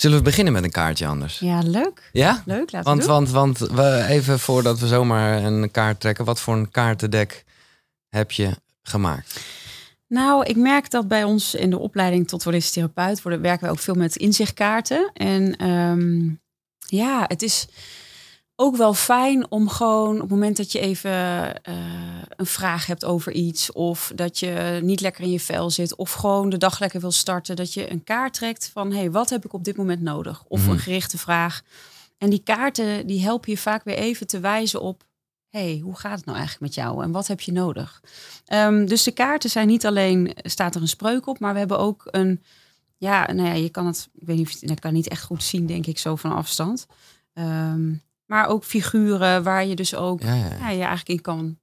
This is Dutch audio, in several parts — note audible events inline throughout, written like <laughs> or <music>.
Zullen we beginnen met een kaartje anders? Ja, leuk. Ja? Leuk, laten Want, we doen. want, want we, even voordat we zomaar een kaart trekken, wat voor een kaartendek heb je gemaakt? Nou, ik merk dat bij ons in de opleiding tot holistisch therapeut worden, werken we ook veel met inzichtkaarten. En ehm, ja, het is ook wel fijn om gewoon op het moment dat je even eh, een vraag hebt over iets, of dat je niet lekker in je vel zit, of gewoon de dag lekker wil starten, dat je een kaart trekt van hé, hey, wat heb ik op dit moment nodig? Of Mhm. een gerichte vraag. En die kaarten die helpen je vaak weer even te wijzen op hey, hoe gaat het nou eigenlijk met jou en wat heb je nodig? Ehm, dus de kaarten zijn niet alleen, staat er een spreuk op, maar we hebben ook een, ja, nou ja, je kan het, ik weet niet dat kan niet echt goed zien, denk ik, zo van afstand. Ehm, maar ook figuren waar je dus ook Ja, ja. ja, je eigenlijk in kan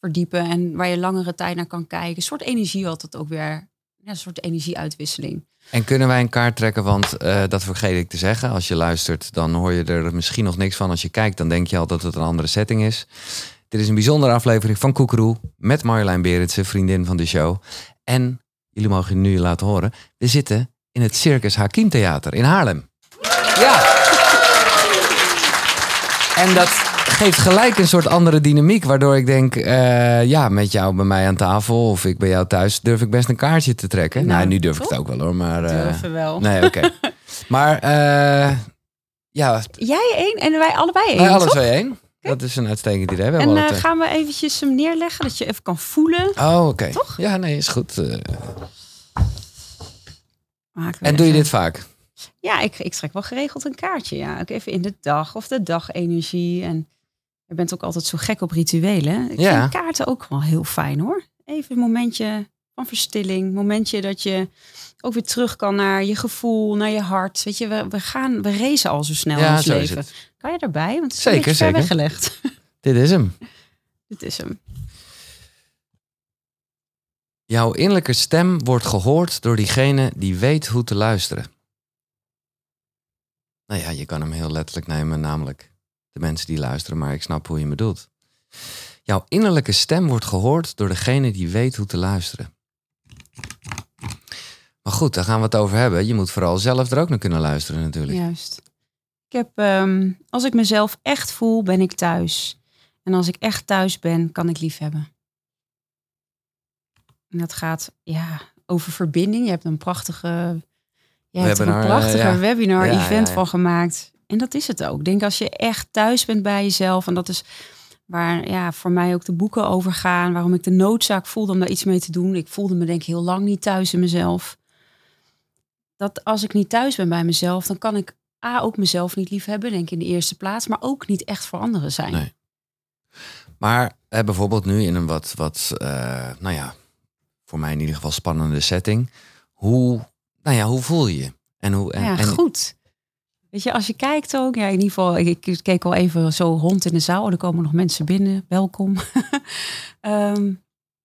verdiepen en waar je langere tijd naar kan kijken. Een soort energie altijd ook weer, ja, een soort energieuitwisseling. En kunnen wij een kaart trekken? Want eh, dat vergeet ik te zeggen. Als je luistert, dan hoor je er misschien nog niks van. Als je kijkt, dan denk je al dat het een andere setting is. Dit is een bijzondere aflevering van Koekeroe met Marjolein Berendsen, vriendin van de show. En jullie mogen nu laten horen. We zitten in het Circus Hakim Theater in Haarlem. Ja. En dat geeft gelijk een soort andere dynamiek. Waardoor ik denk, eh, ja, met jou bij mij aan tafel of ik bij jou thuis, durf ik best een kaartje te trekken. Nou, Nou, nu durf ik het ook wel hoor. Maar, Durven wel. Nee, oké. <laughs> maar eh, ja, Jij één en wij allebei één, wij alle toch? twee één. Dat is een uitstekend idee. We En twee- gaan we eventjes hem neerleggen, dat je even kan voelen. Oh, oké. Toch? Ja, nee, is goed. En doe je dit vaak? Ja, ik, ik trek wel geregeld een kaartje. Ja, ook even in de dag of de dagenergie. En je bent ook altijd zo gek op rituelen. Ik Ja. vind kaarten ook wel heel fijn hoor. Even een momentje van verstilling. Momentje dat je ook weer terug kan naar je gevoel, naar je hart. Weet je, we, we gaan, we racen al zo snel in ons leven. Kan je daarbij? Want het is Zeker, zeker. weggelegd. <laughs> Dit is hem. <laughs> Dit is hem. Jouw innerlijke stem wordt gehoord door diegene die weet hoe te luisteren. Nou ja, je kan hem heel letterlijk nemen, namelijk de mensen die luisteren, maar ik snap hoe je hem bedoelt. Jouw innerlijke stem wordt gehoord door degene die weet hoe te luisteren. Maar goed, daar gaan we het over hebben. Je moet vooral zelf er ook naar kunnen luisteren natuurlijk. Juist. Ik heb, ehm, als ik mezelf echt voel, ben ik thuis. En als ik echt thuis ben, kan ik lief hebben. En dat gaat ja, over verbinding. Je hebt een prachtige, je hebt er een eh, prachtige ja. webinar-event ja. van gemaakt. En dat is het ook. Ik denk als je echt thuis bent bij jezelf. En dat is waar ja, voor mij ook de boeken over gaan. Waarom ik de noodzaak voelde om daar iets mee te doen. Ik voelde me denk ik heel lang niet thuis in mezelf. Dat als ik niet thuis ben bij mezelf, dan kan ik A, ook mezelf niet lief hebben, denk ik in de eerste plaats. Maar ook niet echt voor anderen zijn. Nee. Maar eh, bijvoorbeeld nu in een wat, wat eh, nou ja, voor mij in ieder geval spannende setting. Hoe, nou ja, hoe voel je je? En hoe, en, ja, goed. Weet je, als je kijkt ook, ja, in ieder geval, ik, ik keek al even zo rond in de zaal. Er komen nog mensen binnen, welkom. <laughs> Ehm,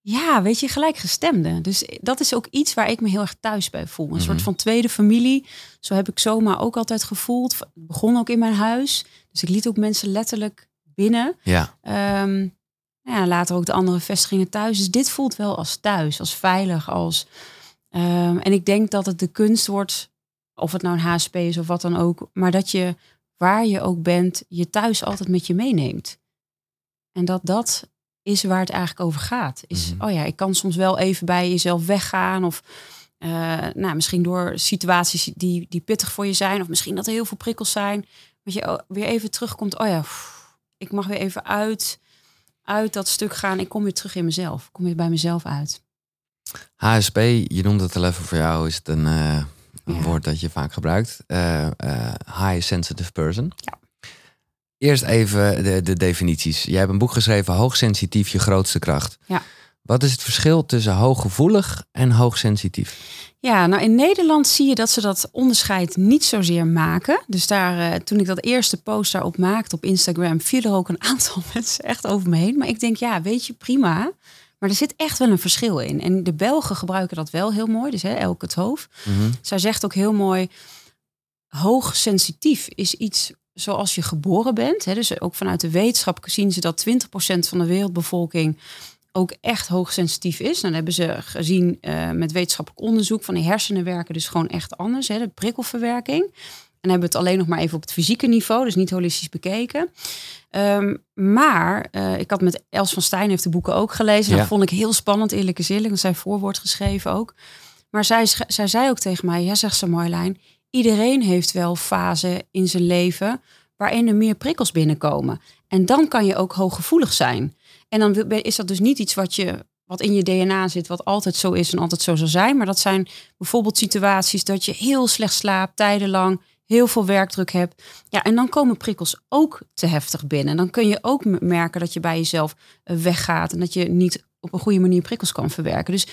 ja, weet je, gelijkgestemde. Dus dat is ook iets waar ik me heel erg thuis bij voel. Een soort Mhm. van tweede familie. Zo heb ik zomaar ook altijd gevoeld. Het begon ook in mijn huis. Dus ik liet ook mensen letterlijk binnen. Ja, Ehm, nou ja, later ook de andere vestigingen thuis. Dus dit voelt wel als thuis, als veilig. Als, ehm, en ik denk dat het de kunst wordt, of het nou een HSP is of wat dan ook, maar dat je waar je ook bent, je thuis altijd met je meeneemt. En dat dat is waar het eigenlijk over gaat. Is, Mhm. oh ja, ik kan soms wel even bij jezelf weggaan of eh, nou, misschien door situaties die, die pittig voor je zijn, of misschien dat er heel veel prikkels zijn, dat je weer even terugkomt. Oh ja, pff, ik mag weer even uit, uit dat stuk gaan. Ik kom weer terug in mezelf. Ik kom weer bij mezelf uit. HSP, je noemt het al even voor jou, is het een, eh, een Ja. woord dat je vaak gebruikt. Eh, eh, high sensitive person. Ja. Eerst even de, de definities. Jij hebt een boek geschreven, Hoogsensitief, je grootste kracht. Ja. Wat is het verschil tussen hooggevoelig en hoogsensitief? Ja, nou in Nederland zie je dat ze dat onderscheid niet zozeer maken. Dus daar, toen ik dat eerste post daarop maakte op Instagram, viel er ook een aantal <laughs> mensen echt over me heen. Maar ik denk, ja, weet je, prima. Maar er zit echt wel een verschil in. En de Belgen gebruiken dat wel heel mooi. Dus hè, Elke het hoofd. Mhm. Zij zegt ook heel mooi, hoogsensitief is iets zoals je geboren bent. Hè. Dus ook vanuit de wetenschap zien ze dat 20% van de wereldbevolking ook echt hoogsensitief is. Dan hebben ze gezien eh, met wetenschappelijk onderzoek van die hersenen werken dus gewoon echt anders. Hè, de prikkelverwerking. En hebben we het alleen nog maar even op het fysieke niveau, dus niet holistisch bekeken. Ehm, maar uh, ik had met Els van Stijn heeft de boeken ook gelezen. Ja. Dat vond ik heel spannend, eerlijk is eerlijk. Want zij voorwoord geschreven ook. Maar zij, zij zei ook tegen mij, ja zegt ze Marjolein, iedereen heeft wel fasen in zijn leven waarin er meer prikkels binnenkomen. En dan kan je ook hooggevoelig zijn. En dan is dat dus niet iets wat, je, wat in je DNA zit, wat altijd zo is en altijd zo zal zijn. Maar dat zijn bijvoorbeeld situaties dat je heel slecht slaapt, tijdenlang, heel veel werkdruk hebt. Ja, en dan komen prikkels ook te heftig binnen. Dan kun je ook merken dat je bij jezelf eh, weggaat en dat je niet op een goede manier prikkels kan verwerken. Dus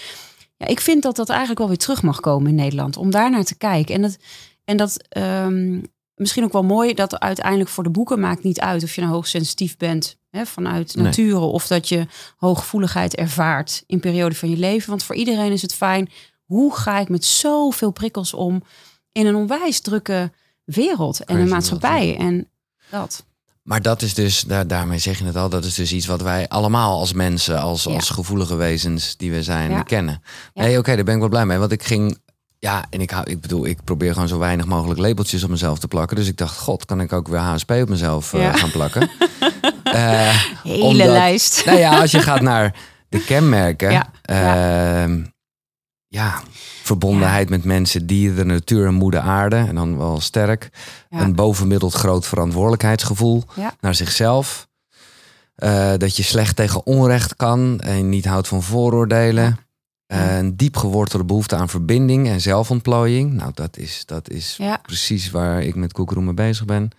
ja, ik vind dat dat eigenlijk wel weer terug mag komen in Nederland. Om daar naar te kijken. En dat, en dat um, misschien ook wel mooi dat uiteindelijk voor de boeken maakt niet uit of je nou hoogsensitief bent hè, vanuit nature of dat je hooggevoeligheid ervaart in periode van je leven. Want voor iedereen is het fijn. Hoe ga ik met zoveel prikkels om in een onwijs drukke wereld en een maatschappij en dat. Maar dat is dus, daar, daarmee zeg je het al, dat is dus iets wat wij allemaal als mensen, als, als gevoelige wezens die we zijn, kennen. Nee, oké, daar ben ik wel blij mee. Want ik ging ja, en ik, hou, ik bedoel, ik probeer gewoon zo weinig mogelijk labeltjes op mezelf te plakken. Dus ik dacht, god, kan ik ook weer HSP op mezelf uh, gaan plakken? uh, <laughs> Hele lijst. Nou ja, als je gaat naar de kenmerken. <laughs> Ja, uh, ja. Verbondenheid met mensen, dieren, de natuur en moeder aarde. En dan wel sterk. Een bovenmiddeld groot verantwoordelijkheidsgevoel naar zichzelf. Uh, dat je slecht tegen onrecht kan en niet houdt van vooroordelen. Een diep gewortelde behoefte aan verbinding en zelfontplooiing. Nou, dat is, dat is precies waar ik met Koekeroe mee bezig ben.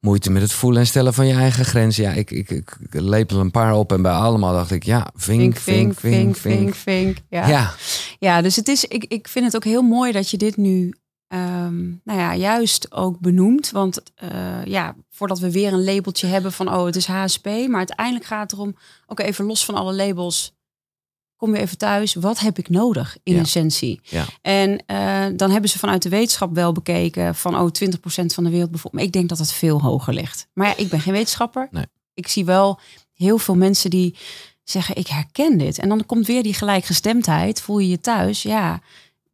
Moeite met het voelen en stellen van je eigen grenzen. Ja, ik, ik, ik lepel een paar op en bij allemaal dacht ik, ja, vink, vink, vink, vink, vink. Ja. ja. Ja. dus het is, ik, ik vind het ook heel mooi dat je dit nu Um, nou ja, juist ook benoemd. Want uh, ja, voordat we weer een labeltje hebben van oh, het is HSP. Maar uiteindelijk gaat het erom, ook even los van alle labels kom weer even thuis. Wat heb ik nodig in essentie? Ja. En uh, dan hebben ze vanuit de wetenschap wel bekeken van oh, 20% van de wereld bijvoorbeeld. Maar ik denk dat het veel hoger ligt. Maar ja, ik ben geen wetenschapper. Nee. Ik zie wel heel veel mensen die zeggen ik herken dit. En dan komt weer die gelijkgestemdheid. Voel je je thuis? Ja,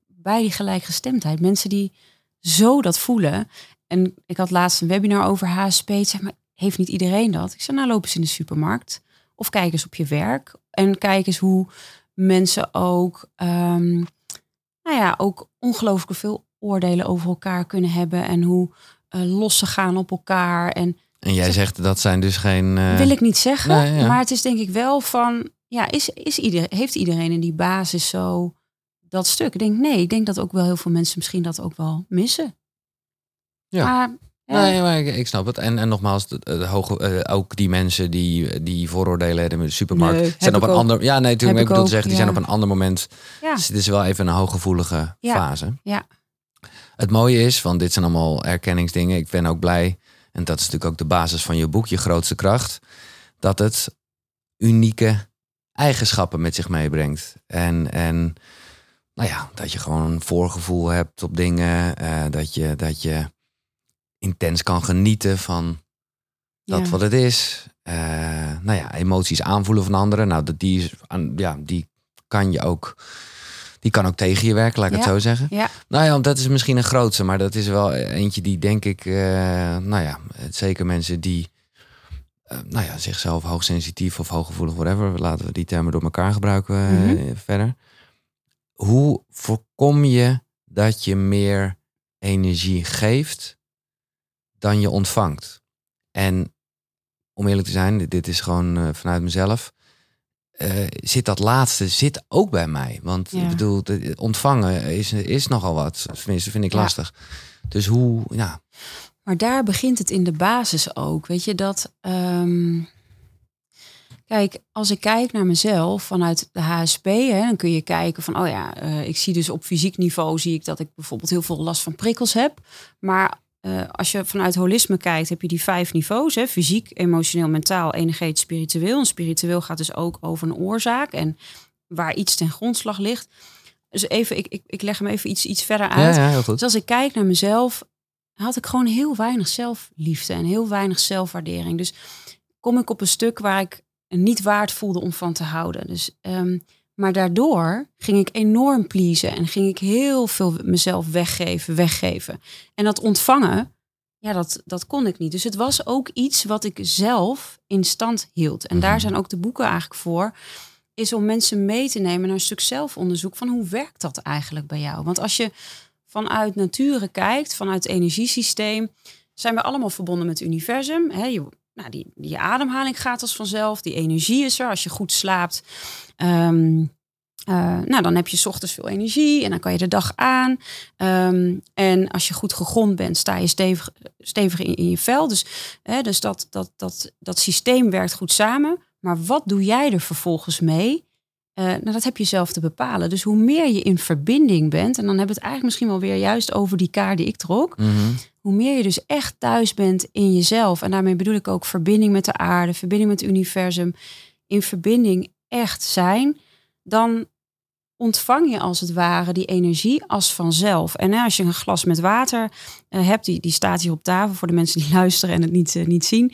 bij die gelijkgestemdheid. Mensen die zo dat voelen. En ik had laatst een webinar over HSP. Zeg maar, heeft niet iedereen dat? Ik zei, nou lopen ze in de supermarkt. Of kijk eens op je werk. En kijk eens hoe mensen ook, um, nou ja, ook ongelooflijk veel oordelen over elkaar kunnen hebben. En hoe uh, los ze gaan op elkaar. En, en jij zegt dat zijn dus geen. Uh... Wil ik niet zeggen. Maar het is denk ik wel van. Ja, is, is iedereen, heeft iedereen in die basis zo dat stuk? Ik denk nee, ik denk dat ook wel heel veel mensen misschien dat ook wel missen. Ja. Maar Nee, maar ik, snap het. En, en nogmaals, de, hoge, uh, ook die mensen die, die vooroordelen hebben in de supermarkt zijn op een ander. Ja, nee, toen ik bedoel zeggen, die zijn op een ander moment. Ja. Dus het is wel even een hooggevoelige fase. Ja. Het mooie is, want dit zijn allemaal erkenningsdingen. Ik ben ook blij, en dat is natuurlijk ook de basis van je boek, je grootste kracht, dat het unieke eigenschappen met zich meebrengt. En, en nou ja, dat je gewoon een voorgevoel hebt op dingen, uh, dat je, dat je intens kan genieten van dat wat het is. Uh, nou ja, emoties aanvoelen van anderen. Nou, dat die, is, ja, die kan je ook. Die kan ook tegen je werken, laat ik het zo zeggen. Ja. Nou ja, dat is misschien een grootste, maar dat is wel eentje die denk ik, uh, nou ja, zeker mensen die, uh, nou ja, zichzelf hoogsensitief of hooggevoelig, whatever, laten we die termen door elkaar gebruiken mm verder. Hoe voorkom je dat je meer energie geeft dan je ontvangt. En om eerlijk te zijn, dit is gewoon uh, vanuit mezelf. Uh, zit dat laatste zit ook bij mij. Want ja. ik bedoel, ontvangen is, is nogal wat. Tenminste, vind ik lastig. Dus hoe, ja. Maar daar begint het in de basis ook. Weet je dat. Um... Kijk, als ik kijk naar mezelf vanuit de HSP, hè, dan kun je kijken van, oh ja, uh, ik zie dus op fysiek niveau zie ik dat ik bijvoorbeeld heel veel last van prikkels heb. Maar uh, als je vanuit holisme kijkt, heb je die vijf niveaus: hè? fysiek, emotioneel, mentaal, energetisch, spiritueel. En spiritueel gaat dus ook over een oorzaak en waar iets ten grondslag ligt. Dus even, ik, ik, ik leg hem even iets, iets verder uit. Ja, ja, heel goed. Dus als ik kijk naar mezelf, had ik gewoon heel weinig zelfliefde en heel weinig zelfwaardering. Dus kom ik op een stuk waar ik niet waard voelde om van te houden. Dus um, Maar daardoor ging ik enorm pleasen en ging ik heel veel mezelf weggeven, weggeven. En dat ontvangen, ja, dat, dat kon ik niet. Dus het was ook iets wat ik zelf in stand hield. En daar Mhm. zijn ook de boeken eigenlijk voor. Is om mensen mee te nemen naar een stuk zelfonderzoek van hoe werkt dat eigenlijk bij jou? Want als je vanuit nature kijkt, vanuit het energiesysteem, zijn we allemaal verbonden met het universum. Hè? Je, nou, die, die ademhaling gaat als vanzelf, die energie is er. Als je goed slaapt, ehm, eh, nou, dan heb je ochtends veel energie en dan kan je de dag aan. Ehm, en als je goed gegrond bent, sta je stevig, stevig in, in je vel. Dus, hè, dus dat, dat, dat, dat systeem werkt goed samen. Maar wat doe jij er vervolgens mee? Eh, nou, dat heb je zelf te bepalen. Dus hoe meer je in verbinding bent, en dan hebben we het eigenlijk misschien wel weer juist over die kaart die ik trok. Mhm. Hoe meer je dus echt thuis bent in jezelf. En daarmee bedoel ik ook verbinding met de aarde, verbinding met het universum. In verbinding echt zijn. Dan ontvang je als het ware die energie als vanzelf. En als je een glas met water eh, hebt, die, die staat hier op tafel voor de mensen die <laughs> luisteren en het niet, eh, niet zien.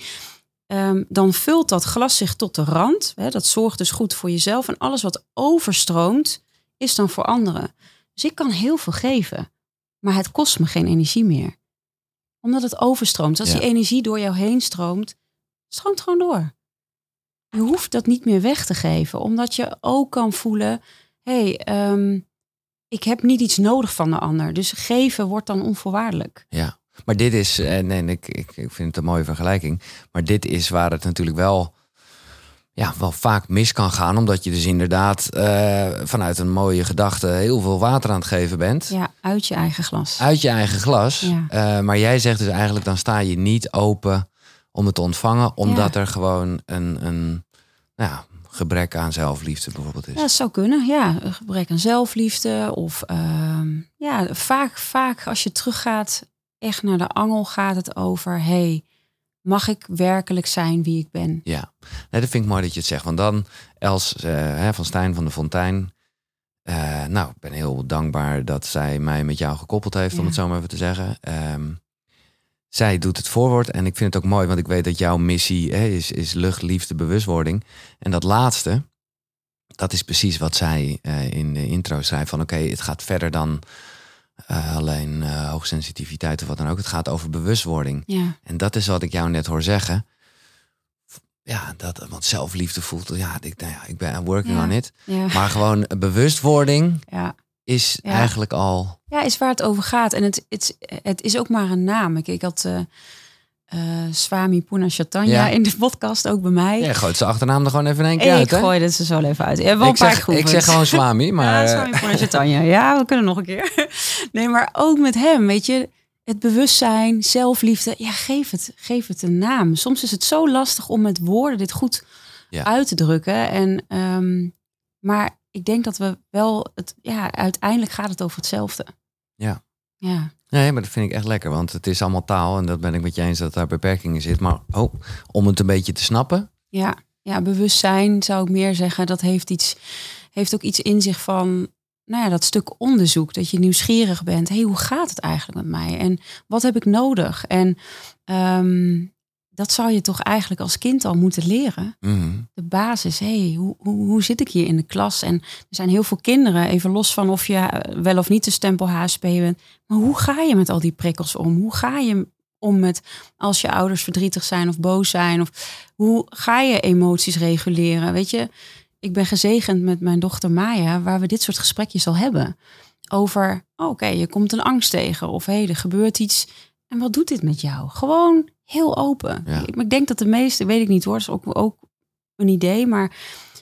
Ehm, dan vult dat glas zich tot de rand. Hè, dat zorgt dus goed voor jezelf. En alles wat overstroomt, is dan voor anderen. Dus ik kan heel veel geven, maar het kost me geen energie meer. Omdat het overstroomt. Als Ja. die energie door jou heen stroomt, stroomt gewoon door. Je hoeft dat niet meer weg te geven, omdat je ook kan voelen: hé, hey, ehm, ik heb niet iets nodig van de ander. Dus geven wordt dan onvoorwaardelijk. Ja, maar dit is, en, en ik, ik, ik vind het een mooie vergelijking, maar dit is waar het natuurlijk wel, ja, wel vaak mis kan gaan, omdat je dus inderdaad eh, vanuit een mooie gedachte heel veel water aan het geven bent. Ja, uit je eigen glas. Uit je eigen glas. Ja. Eh, maar jij zegt dus eigenlijk, dan sta je niet open om het te ontvangen, omdat er gewoon een, een nou ja, gebrek aan zelfliefde bijvoorbeeld is. Ja, dat zou kunnen. Ja, een gebrek aan zelfliefde. Of ehm, ja, vaak, vaak als je teruggaat, echt naar de angel, gaat het over: hey, mag ik werkelijk zijn wie ik ben? Ja, nee, dat vind ik mooi dat je het zegt. Want dan, Els hè, van Stijn van de Fontein. eh, nou, ik ben heel dankbaar dat zij mij met jou gekoppeld heeft, om het zo maar even te zeggen. Ehm, zij doet het voorwoord en ik vind het ook mooi, want ik weet dat jouw missie hè, is, is lucht, liefde, bewustwording. En dat laatste, dat is precies wat zij eh, in de intro schrijft. Van oké, het gaat verder dan eh, alleen eh, hoogsensitiviteit of wat dan ook. Het gaat over bewustwording. Ja, En dat is wat ik jou net hoor zeggen. Ja, dat, want zelfliefde voelt, ja, ik, nou ja, ik ben working Ja. on it. ja, Maar gewoon bewustwording ja. is eigenlijk al. ja, is waar het over gaat. En het, het, het is ook maar een naam. Ik, ik had eh eh, Swami Puna Ja. in de podcast ook bij mij. Ja, gooit zijn achternaam er gewoon even in één keer uit. ik gooi het er zo even uit. Wel Ik paar zeg, ik zeg gewoon <laughs> Swami, maar. ja, eh, sorry voor Chaitanya. Ja, we kunnen nog een keer. <laughs> Nee, maar ook met hem, weet je. Het bewustzijn, zelfliefde. Ja, geef het, geef het een naam. Soms is het zo lastig om met woorden dit goed Ja. uit te drukken. En, ehm, maar ik denk dat we wel... Het, ja, uiteindelijk gaat het over hetzelfde. Ja. Ja. Nee, maar dat vind ik echt lekker, want het is allemaal taal en dat ben ik met je eens dat daar beperkingen zit. Maar oh, om het een beetje te snappen. Ja, ja, bewustzijn zou ik meer zeggen. Dat heeft, iets, heeft ook iets in zich van nou ja, dat stuk onderzoek. Dat je nieuwsgierig bent. hey, hoe gaat het eigenlijk met mij? En wat heb ik nodig? En ehm, dat zou je toch eigenlijk als kind al moeten leren. Mhm. De basis. hey, hoe, hoe, hoe zit ik hier in de klas? En er zijn heel veel kinderen, even los van of je eh, wel of niet de stempel HSP bent. Maar hoe ga je met al die prikkels om? Hoe ga je om met als je ouders verdrietig zijn of boos zijn? Of hoe ga je emoties reguleren? Weet je, ik ben gezegend met mijn dochter Maya, waar we dit soort gesprekjes al hebben. Over, oh, oké, je komt een angst tegen. Of hé, hey, er gebeurt iets. En wat doet dit met jou? Gewoon heel open. Ja. Ik, ik denk dat de meeste, weet ik niet hoor, dat is ook, ook een idee. Maar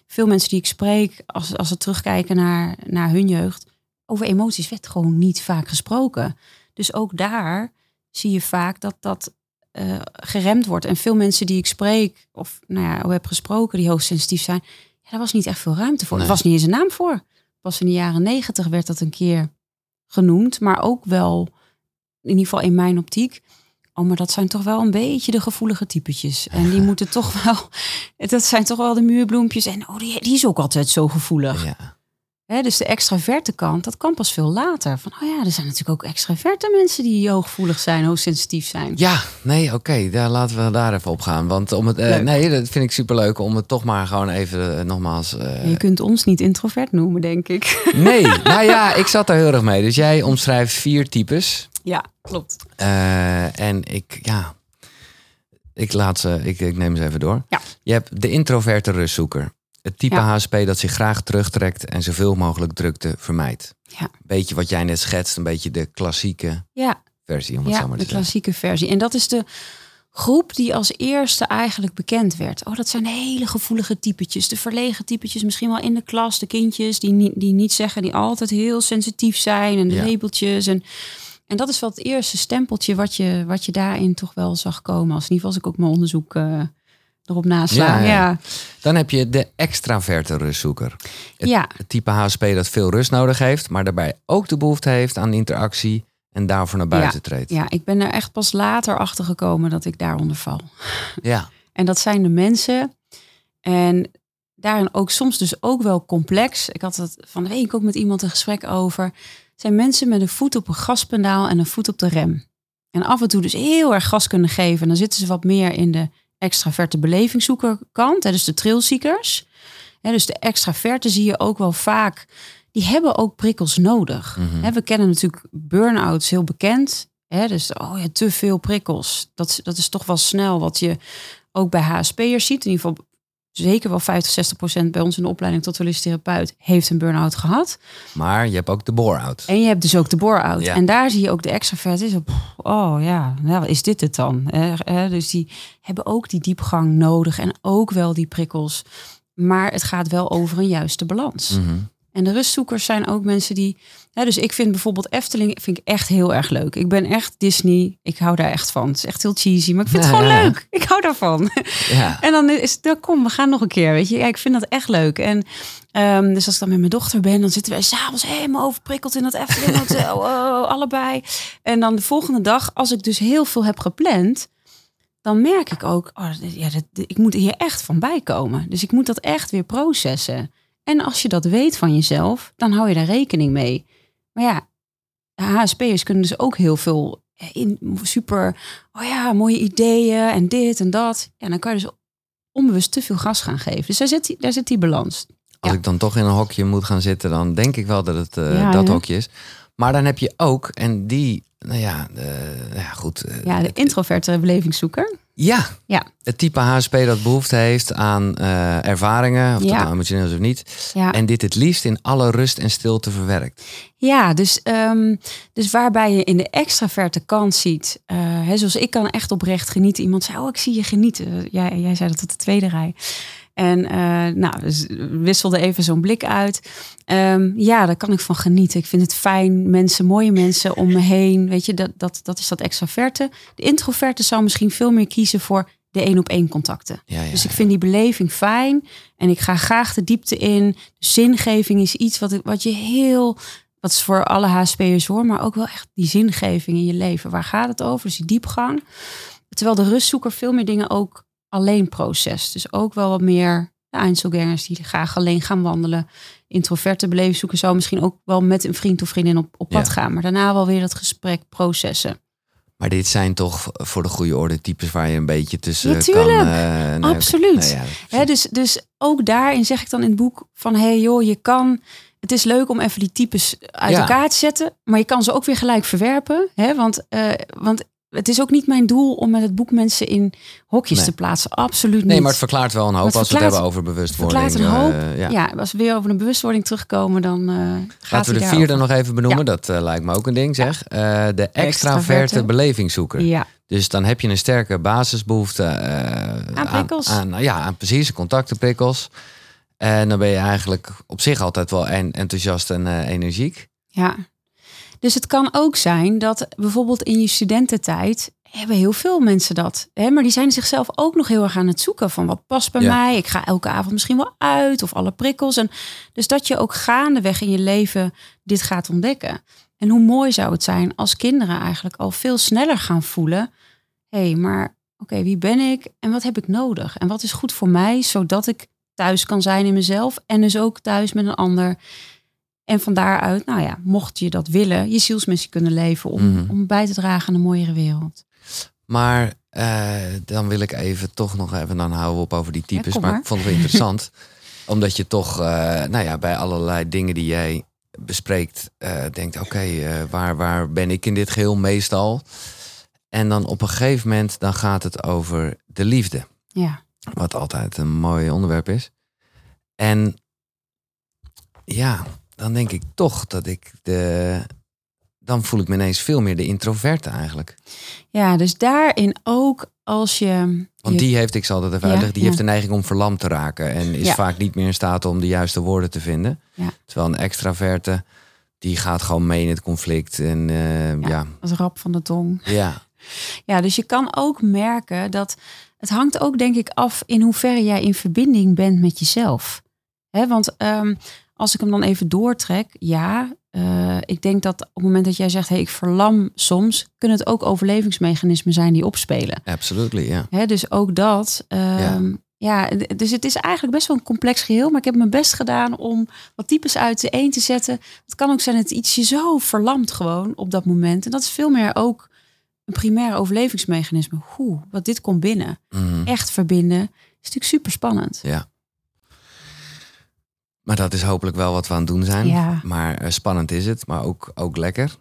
veel mensen die ik spreek, als, als ze terugkijken naar, naar hun jeugd, over emoties werd gewoon niet vaak gesproken. Dus ook daar zie je vaak dat dat eh, geremd wordt. En veel mensen die ik spreek, of nou ja, heb gesproken, die hoogsensitief zijn, ja, daar was niet echt veel ruimte voor. Nee. Er was niet eens een naam voor. Pas in de jaren negentig werd dat een keer genoemd, maar ook wel, in ieder geval in mijn optiek. Oh, maar dat zijn toch wel een beetje de gevoelige typetjes. En die <laughs> moeten toch wel, <laughs> dat zijn toch wel de muurbloempjes. En oh, die, die is ook altijd zo gevoelig. Ja. Dus de extraverte kant, dat kan pas veel later. Van, oh ja, er zijn natuurlijk ook extraverte mensen die hooggevoelig zijn, hoogsensitief zijn. Ja, nee, oké, daar laten we daar even op gaan. Want om het, eh, nee, dat vind ik superleuk om het toch maar gewoon even eh, nogmaals. eh, Je kunt ons niet introvert noemen, denk ik. nee, <laughs> nou ja, ik zat daar heel erg mee. Dus jij omschrijft vier types. Ja, klopt. Eh, en ik, ja, ik laat ze, ik, ik neem ze even door. Ja. Je hebt de introverte rustzoeker. Het type Ja. HSP dat zich graag terugtrekt en zoveel mogelijk drukte vermijdt. Ja. Beetje wat jij net schetst, een beetje de klassieke Ja, versie, om het ja zo maar de zeggen. klassieke versie. En dat is de groep die als eerste eigenlijk bekend werd. Oh, dat zijn hele gevoelige typetjes. De verlegen typetjes, misschien wel in de klas. De kindjes die niet, die niet zeggen, die altijd heel sensitief zijn. En de labeltjes. En, en dat is wel het eerste stempeltje wat je, wat je daarin toch wel zag komen. Als in ieder geval als ik ook mijn onderzoek eh, erop nasla. Ja. Dan heb je de extraverte rustzoeker. Het, Ja. het type HSP dat veel rust nodig heeft, maar daarbij ook de behoefte heeft aan interactie en daarvoor naar buiten treedt. ja, ik ben er echt pas later achter gekomen dat ik daaronder val. Ja. En dat zijn de mensen. En daarin ook soms dus ook wel complex. Ik had het van de week ook met iemand een gesprek over. Zijn mensen met een voet op een gaspedaal en een voet op de rem. En af en toe dus heel erg gas kunnen geven. En dan zitten ze wat meer in de extraverte belevingszoekerkant. Hè, dus de trailseekers. Hè, dus de extraverte zie je ook wel vaak. Die hebben ook prikkels nodig. Mhm. Hè, we kennen natuurlijk burn-outs heel bekend. Hè, dus oh ja, te veel prikkels. Dat, dat is toch wel snel wat je ook bij HSP'ers ziet. In ieder geval zeker wel 50, 60 procent bij ons in de opleiding tot holistisch therapeut heeft een burn-out gehad. Maar je hebt ook de bore-out. En je hebt dus ook de bore-out. Ja. En daar zie je ook de extravert is. op, Oh ja, nou, is dit het dan? Eh, dus die hebben ook die diepgang nodig en ook wel die prikkels. Maar het gaat wel over een juiste balans. Mhm. En de rustzoekers zijn ook mensen die. Hè, dus ik vind bijvoorbeeld Efteling vind ik echt heel erg leuk. Ik ben echt Disney. Ik hou daar echt van. Het is echt heel cheesy, maar ik vind het gewoon ja, leuk. Ik hou daarvan. Ja. <laughs> En dan is het, dan kom, we gaan nog een keer. Weet je, ja, ik vind dat echt leuk. En ehm, dus als ik dan met mijn dochter ben, dan zitten wij s'avonds helemaal overprikkeld in dat Efteling Hotel. <laughs> Oh, allebei. En dan de volgende dag, als ik dus heel veel heb gepland, dan merk ik ook, oh, ja, dat, ik moet hier echt van bijkomen. Dus ik moet dat echt weer processen. En als je dat weet van jezelf, dan hou je daar rekening mee. Maar ja, HSP'ers kunnen dus ook heel veel in super, oh ja, mooie ideeën en dit en dat. En dan kan je dus onbewust te veel gas gaan geven. Dus daar zit die, daar zit die balans. Als Ja. ik dan toch in een hokje moet gaan zitten, dan denk ik wel dat het eh, Ja, dat hokje is. Maar dan heb je ook, en die, nou ja, nou ja goed. eh, Ja, de introverte belevingszoeker. Ja, Ja. het type HSP dat behoefte heeft aan eh, ervaringen, of dat Ja. nou emotioneel is of niet. Ja, En dit het liefst in alle rust en stilte verwerkt. ja dus, ehm, dus waarbij je in de extraverte kant ziet, eh, hè, zoals ik kan echt oprecht genieten. Iemand zei, oh, ik zie je genieten. Jij, jij zei dat tot de tweede rij. En eh, nou, wisselde even zo'n blik uit. Ehm, ja, daar kan ik van genieten. Ik vind het fijn. Mensen, mooie mensen om me heen. Weet je, dat, dat, dat is dat extraverte. De introverte zou misschien veel meer kiezen voor de één op één contacten. Ja, ja, Dus ik vind die beleving fijn. En ik ga graag de diepte in. De zingeving is iets wat, wat je heel... Wat is voor alle HSP'ers hoor. Maar ook wel echt die zingeving in je leven. Waar gaat het over? Dus die diepgang. Terwijl de rustzoeker veel meer dingen ook alleen proces. Dus ook wel wat meer de Einzelgangers die graag alleen gaan wandelen. Introverte belevingszoeker zou misschien ook wel met een vriend of vriendin op, op pad Ja. gaan. Maar daarna wel weer dat gesprek processen. Maar dit zijn toch voor de goede orde types waar je een beetje tussen Ja, kan... eh, nee, Absoluut. ja, Hè, dus, dus ook daarin zeg ik dan in het boek van... hé hey joh, je kan... Het is leuk om even die types uit Ja. elkaar te zetten. Maar je kan ze ook weer gelijk verwerpen. Hè? Want, eh, want het is ook niet mijn doel om met het boek mensen in hokjes Nee. te plaatsen. Absoluut niet. Nee, maar het verklaart wel een hoop als we het hebben over bewustwording. verklaart een hoop. eh, ja. ja. als we weer over een bewustwording terugkomen, dan gaat Laten we de vierde daarover. nog even benoemen. Dat eh, lijkt me ook een ding, zeg. De extraverte belevingszoeker. Ja, Dus dan heb je een sterke basisbehoefte eh, Aan prikkels. Aan, nou ja, aan precies contactenprikkels. En dan ben je eigenlijk op zich altijd wel en, enthousiast en energiek. ja. Dus het kan ook zijn dat bijvoorbeeld in je studententijd hebben heel veel mensen dat. Hè? Maar die zijn zichzelf ook nog heel erg aan het zoeken van wat past bij Ja. mij. Ik ga elke avond misschien wel uit of alle prikkels. En dus dat je ook gaandeweg in je leven dit gaat ontdekken. En hoe mooi zou het zijn als kinderen eigenlijk al veel sneller gaan voelen. Hé, hey, maar oké, wie ben ik en wat heb ik nodig? En wat is goed voor mij, zodat ik thuis kan zijn in mezelf en dus ook thuis met een ander. En van daaruit, nou ja, mocht je dat willen, je zielsmissie kunnen leven om, Mhm. om bij te dragen aan een mooiere wereld. Maar eh, dan wil ik even toch nog even, dan houden we op over die types. maar. maar. ik vond het wel interessant. <laughs> omdat je toch, eh, nou ja, bij allerlei dingen die jij bespreekt, eh, denkt: oké, waar, waar ben ik in dit geheel meestal? En dan op een gegeven moment, dan gaat het over de liefde. Ja, Wat altijd een mooi onderwerp is. En ja, dan denk ik toch dat ik de. Dan voel ik me ineens veel meer de introverte eigenlijk. ja dus daarin ook als je... Want die heeft, ik zal dat even Ja, uitleggen, die ja. heeft de neiging om verlamd te raken. En is Ja. vaak niet meer in staat om de juiste woorden te vinden. Ja. Terwijl een extraverte, die gaat gewoon mee in het conflict. En ja. Ja. ja, als rap van de tong. ja. <laughs> Ja, dus je kan ook merken dat het hangt ook denk ik af in hoeverre jij in verbinding bent met jezelf. Hè, want ehm, als ik hem dan even doortrek, ja, eh, ik denk dat op het moment dat jij zegt, hey, ik verlam soms, kunnen het ook overlevingsmechanismen zijn die opspelen. absolutely, ja. Hè, dus ook dat. ehm, ja. dus het is eigenlijk best wel een complex geheel, maar ik heb mijn best gedaan om wat types uit de een te zetten. Het kan ook zijn dat iets je zo verlamt gewoon op dat moment. En dat is veel meer ook een primair overlevingsmechanisme. Hoe, wat dit komt binnen. Mhm. Echt verbinden is natuurlijk super spannend. ja. Maar dat is hopelijk wel wat we aan het doen zijn. Ja. Maar eh, spannend is het, maar ook, ook lekker.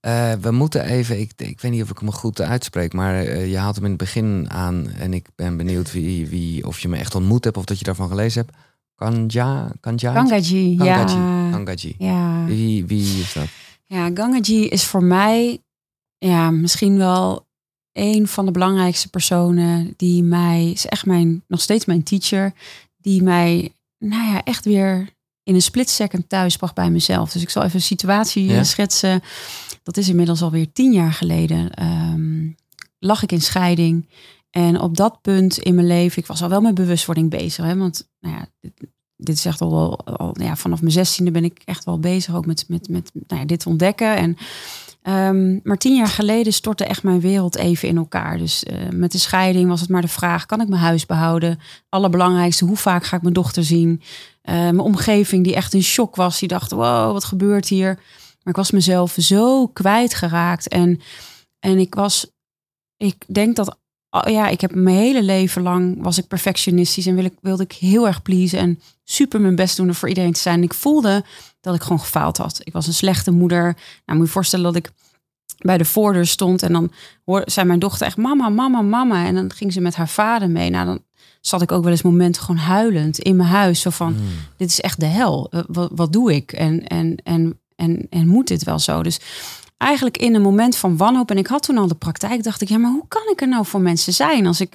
Eh, we moeten even, ik, ik weet niet of ik hem goed uitspreek, maar eh, je haalt hem in het begin aan en ik ben benieuwd wie, wie, of je me echt ontmoet hebt of dat je daarvan gelezen hebt. Kanja, Kanja? Gangaji, Gangaji. ja. Gangaji. Ja. Wie, wie is dat? Ja, Gangaji is voor mij ja, misschien wel een van de belangrijkste personen die mij, is echt mijn, nog steeds mijn teacher, die mij, nou ja, echt weer in een split second thuis bracht bij mezelf. Dus ik zal even een situatie eh, Ja. schetsen. Dat is inmiddels alweer tien jaar geleden. Ehm, lag ik in scheiding. En op dat punt in mijn leven, ik was al wel met bewustwording bezig. Hè, want nou ja, dit, is echt al, wel- al ja, vanaf mijn zestiende ben ik echt wel bezig ook met, met, met nou ja, dit ontdekken. En, ehm, maar tien jaar geleden stortte echt mijn wereld even in elkaar. Dus eh, met de scheiding was het maar de vraag, kan ik mijn huis behouden? Allerbelangrijkste, hoe vaak ga ik mijn dochter zien? Eh, mijn omgeving die echt in shock was, die dacht, wow, wat gebeurt hier? Maar ik was mezelf zo kwijtgeraakt. En, en ik was, ik denk dat, ja, ik heb mijn hele leven lang was ik perfectionistisch en wil ik, wilde ik heel erg pleasen en super mijn best doen om voor iedereen te zijn. En ik voelde dat ik gewoon gefaald had. Ik was een slechte moeder. Nou, moet je je voorstellen dat ik bij de voordeur stond en dan zei mijn dochter echt mama, mama, mama. En dan ging ze met haar vader mee. Nou, dan zat ik ook wel eens momenten gewoon huilend in mijn huis. Zo van, Hmm. dit is echt de hel. Wat, wat doe ik? En, en, en, en, en moet dit wel zo? Dus eigenlijk in een moment van wanhoop. En ik had toen al de praktijk. Dacht ik, ja, maar hoe kan ik er nou voor mensen zijn? Als ik,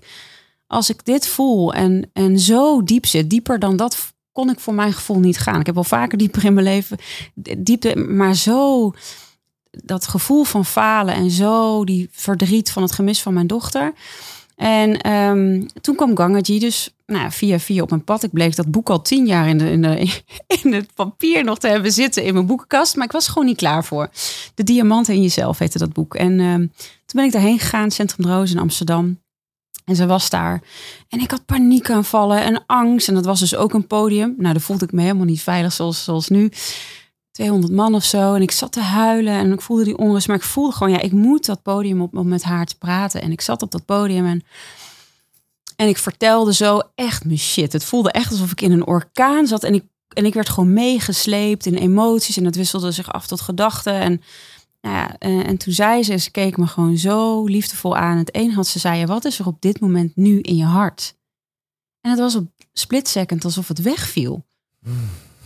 als ik dit voel en, en zo diep zit. Dieper dan dat kon ik voor mijn gevoel niet gaan. Ik heb wel vaker dieper in mijn leven. Diepte, maar zo dat gevoel van falen. En zo die verdriet van het gemis van mijn dochter. En ehm, toen kwam Gangaji dus nou, via via op mijn pad. Ik bleek dat boek al tien jaar in, de, in, <laughs> in het papier nog te hebben zitten in mijn boekenkast. Maar ik was gewoon niet klaar voor. De Diamanten in Jezelf heette dat boek. En ehm, toen ben ik daarheen gegaan, Centrum Roos in Amsterdam. En ze was daar. En ik had paniekaanvallen en angst. En dat was dus ook een podium. Nou, daar voelde ik me helemaal niet veilig zoals, zoals nu. 200 man of zo. En ik zat te huilen en ik voelde die onrust. Maar ik voelde gewoon, ja, ik moet dat podium op om met haar te praten. En ik zat op dat podium en, en ik vertelde zo echt mijn shit. Het voelde echt alsof ik in een orkaan zat. En ik, en ik werd gewoon meegesleept in emoties. En dat wisselde zich af tot gedachten. En, nou ja, en, en toen zei ze, ze keek me gewoon zo liefdevol aan. Het een had ze zei, ja, wat is er op dit moment nu in je hart? En het was op split second alsof het wegviel.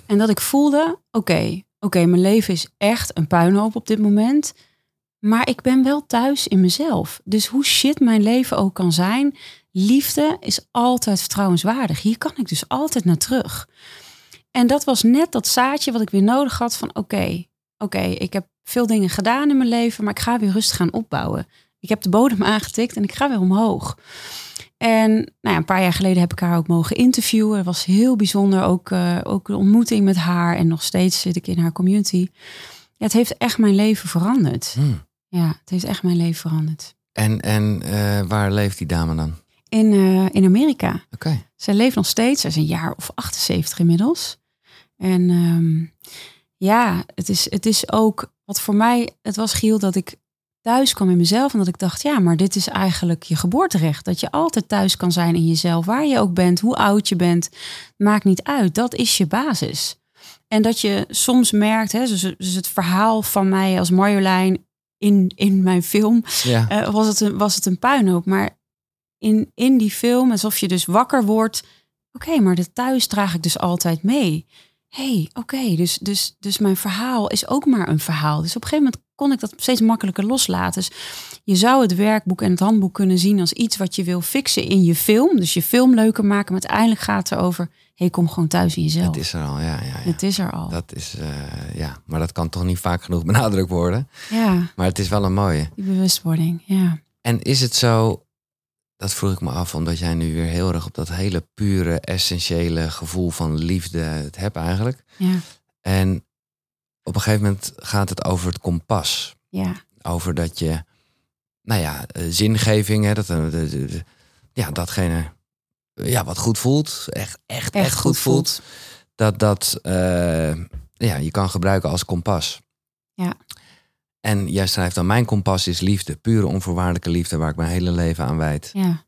En dat ik voelde, oké, oké, mijn leven is echt een puinhoop op dit moment. Maar ik ben wel thuis in mezelf. Dus hoe shit mijn leven ook kan zijn, liefde is altijd vertrouwenswaardig. Hier kan ik dus altijd naar terug. En dat was net dat zaadje wat ik weer nodig had van oké, oké, ik heb veel dingen gedaan in mijn leven, maar ik ga weer rustig gaan opbouwen. Ik heb de bodem aangetikt en ik ga weer omhoog. En nou ja, een paar jaar geleden heb ik haar ook mogen interviewen. Dat was heel bijzonder. Ook, eh, ook een ontmoeting met haar. En nog steeds zit ik in haar community. Ja, het heeft echt mijn leven veranderd. Hmm. Ja, het heeft echt mijn leven veranderd. En, en eh, waar leeft die dame dan? In, eh, in Amerika. Oké. Zij leeft nog steeds. Zij is een jaar of 78 inmiddels. En ehm, ja, het is, het is ook wat voor mij, het was Giel dat ik thuis kwam in mezelf en dat ik dacht, ja, maar dit is eigenlijk je geboorterecht. Dat je altijd thuis kan zijn in jezelf, waar je ook bent, hoe oud je bent, maakt niet uit. Dat is je basis. En dat je soms merkt, hè, dus, dus het verhaal van mij als Marjolein in, in mijn film, Ja. eh, was, het een, was het een puinhoop. Maar in, in die film, alsof je dus wakker wordt. Oké, maar de thuis draag ik dus altijd mee. Hey, oké, dus, dus, dus mijn verhaal is ook maar een verhaal. Dus op een gegeven moment kon ik dat steeds makkelijker loslaten. Dus je zou het werkboek en het handboek kunnen zien als iets wat je wil fixen in je film. Dus je film leuker maken, maar uiteindelijk gaat het erover... hey, kom gewoon thuis in jezelf. Het is er al, ja. ja, ja. Het is er al. Dat is, eh, ja. Maar dat kan toch niet vaak genoeg <laughs> benadrukt worden. Ja, Maar het is wel een mooie. die bewustwording, ja. En is het zo, dat vroeg ik me af, omdat jij nu weer heel erg op dat hele pure, essentiële gevoel van liefde het hebt eigenlijk. Ja, En op een gegeven moment gaat het over het kompas. ja, Over dat je, nou ja, eh, zingeving, hè, dat, eh, de, de- de- ja, datgene eh, ja, wat goed voelt, echt, echt, echt, goed, voelt, dat dat ja, je kan gebruiken als kompas. Ja. En jij schrijft dan, mijn kompas is liefde, pure onvoorwaardelijke liefde, waar ik mijn hele leven aan wijd. ja.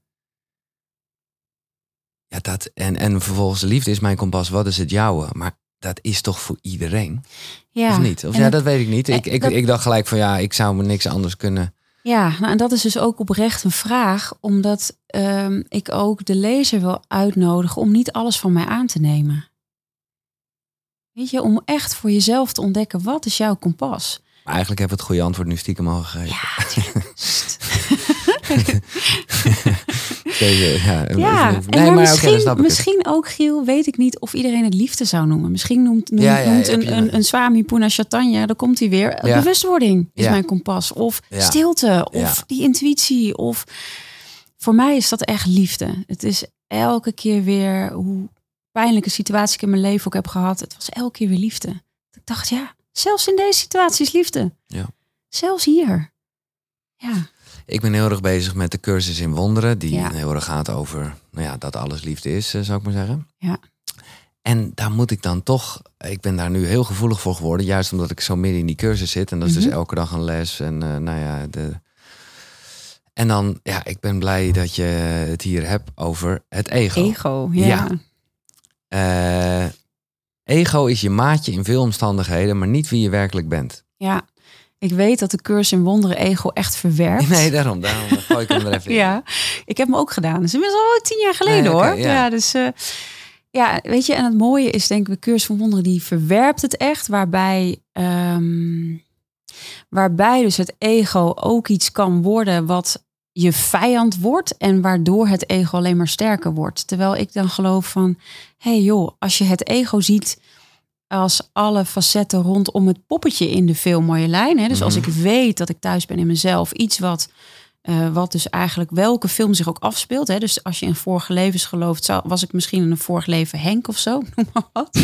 Ja, dat, en, en vervolgens, liefde is mijn kompas, wat is het jouwe? Maar dat is toch voor iedereen? ja. Of niet? Of En ja, dat weet ik niet. Ik, ik, dat- ik dacht gelijk van ja, ik zou me niks anders kunnen. Ja, nou, en dat is dus ook oprecht een vraag, omdat ehm, ik ook de lezer wil uitnodigen om niet alles van mij aan te nemen. Weet je, om echt voor jezelf te ontdekken, wat is jouw kompas? Eigenlijk hebben we het goede antwoord nu stiekem al gegeven. Ja, ja, ja. nee, en maar, misschien, dan misschien ook, Giel, weet ik niet of iedereen het liefde zou noemen. Misschien noemt, noemt, Ja, ja, noemt heb een, een, een Swami Puna Chaitanya, daar komt hij weer. Bewustwording is mijn kompas. Of stilte, of die intuïtie. Of voor mij is dat echt liefde. Het is elke keer weer hoe pijnlijke situatie ik in mijn leven ook heb gehad. Het was elke keer weer liefde. Ik dacht, ja, zelfs in deze situatie is liefde. Ja. Zelfs hier. Ja, Ik ben heel erg bezig met de cursus in wonderen. Die Ja. heel erg gaat over nou ja, dat alles liefde is, eh, zou ik maar zeggen. Ja. En daar moet ik dan toch... Ik ben daar nu heel gevoelig voor geworden. Juist omdat ik zo midden in die cursus zit. En dat is Mhm. dus elke dag een les. En eh, nou ja, de... En dan, ja, ik ben blij dat je het hier hebt over het ego. ego. Ja. Ja. Eh, ego is je maatje in veel omstandigheden, maar niet wie je werkelijk bent. Ja, ik weet dat de cursus in wonderen ego echt verwerpt. Nee, daarom. Daarom gooi ik hem er <laughs> even in. Ja, ik heb hem ook gedaan. Dus inmiddels al tien jaar geleden Nee, hoor. ja. Ja. dus eh, ja, weet je, en het mooie is denk ik, de cursus van wonderen die verwerpt het echt, waarbij, ehm, waarbij dus het ego ook iets kan worden wat je vijand wordt en waardoor het ego alleen maar sterker wordt. Terwijl ik dan geloof van, hey joh, als je het ego ziet als alle facetten rondom het poppetje in de film Marjolein. Hè? Dus als Mhm. ik weet dat ik thuis ben in mezelf, iets wat, eh, wat dus eigenlijk welke film zich ook afspeelt. Hè? Dus als je in vorige levens gelooft, zou, was ik misschien in een vorig leven Henk of zo, <laughs> noem maar wat.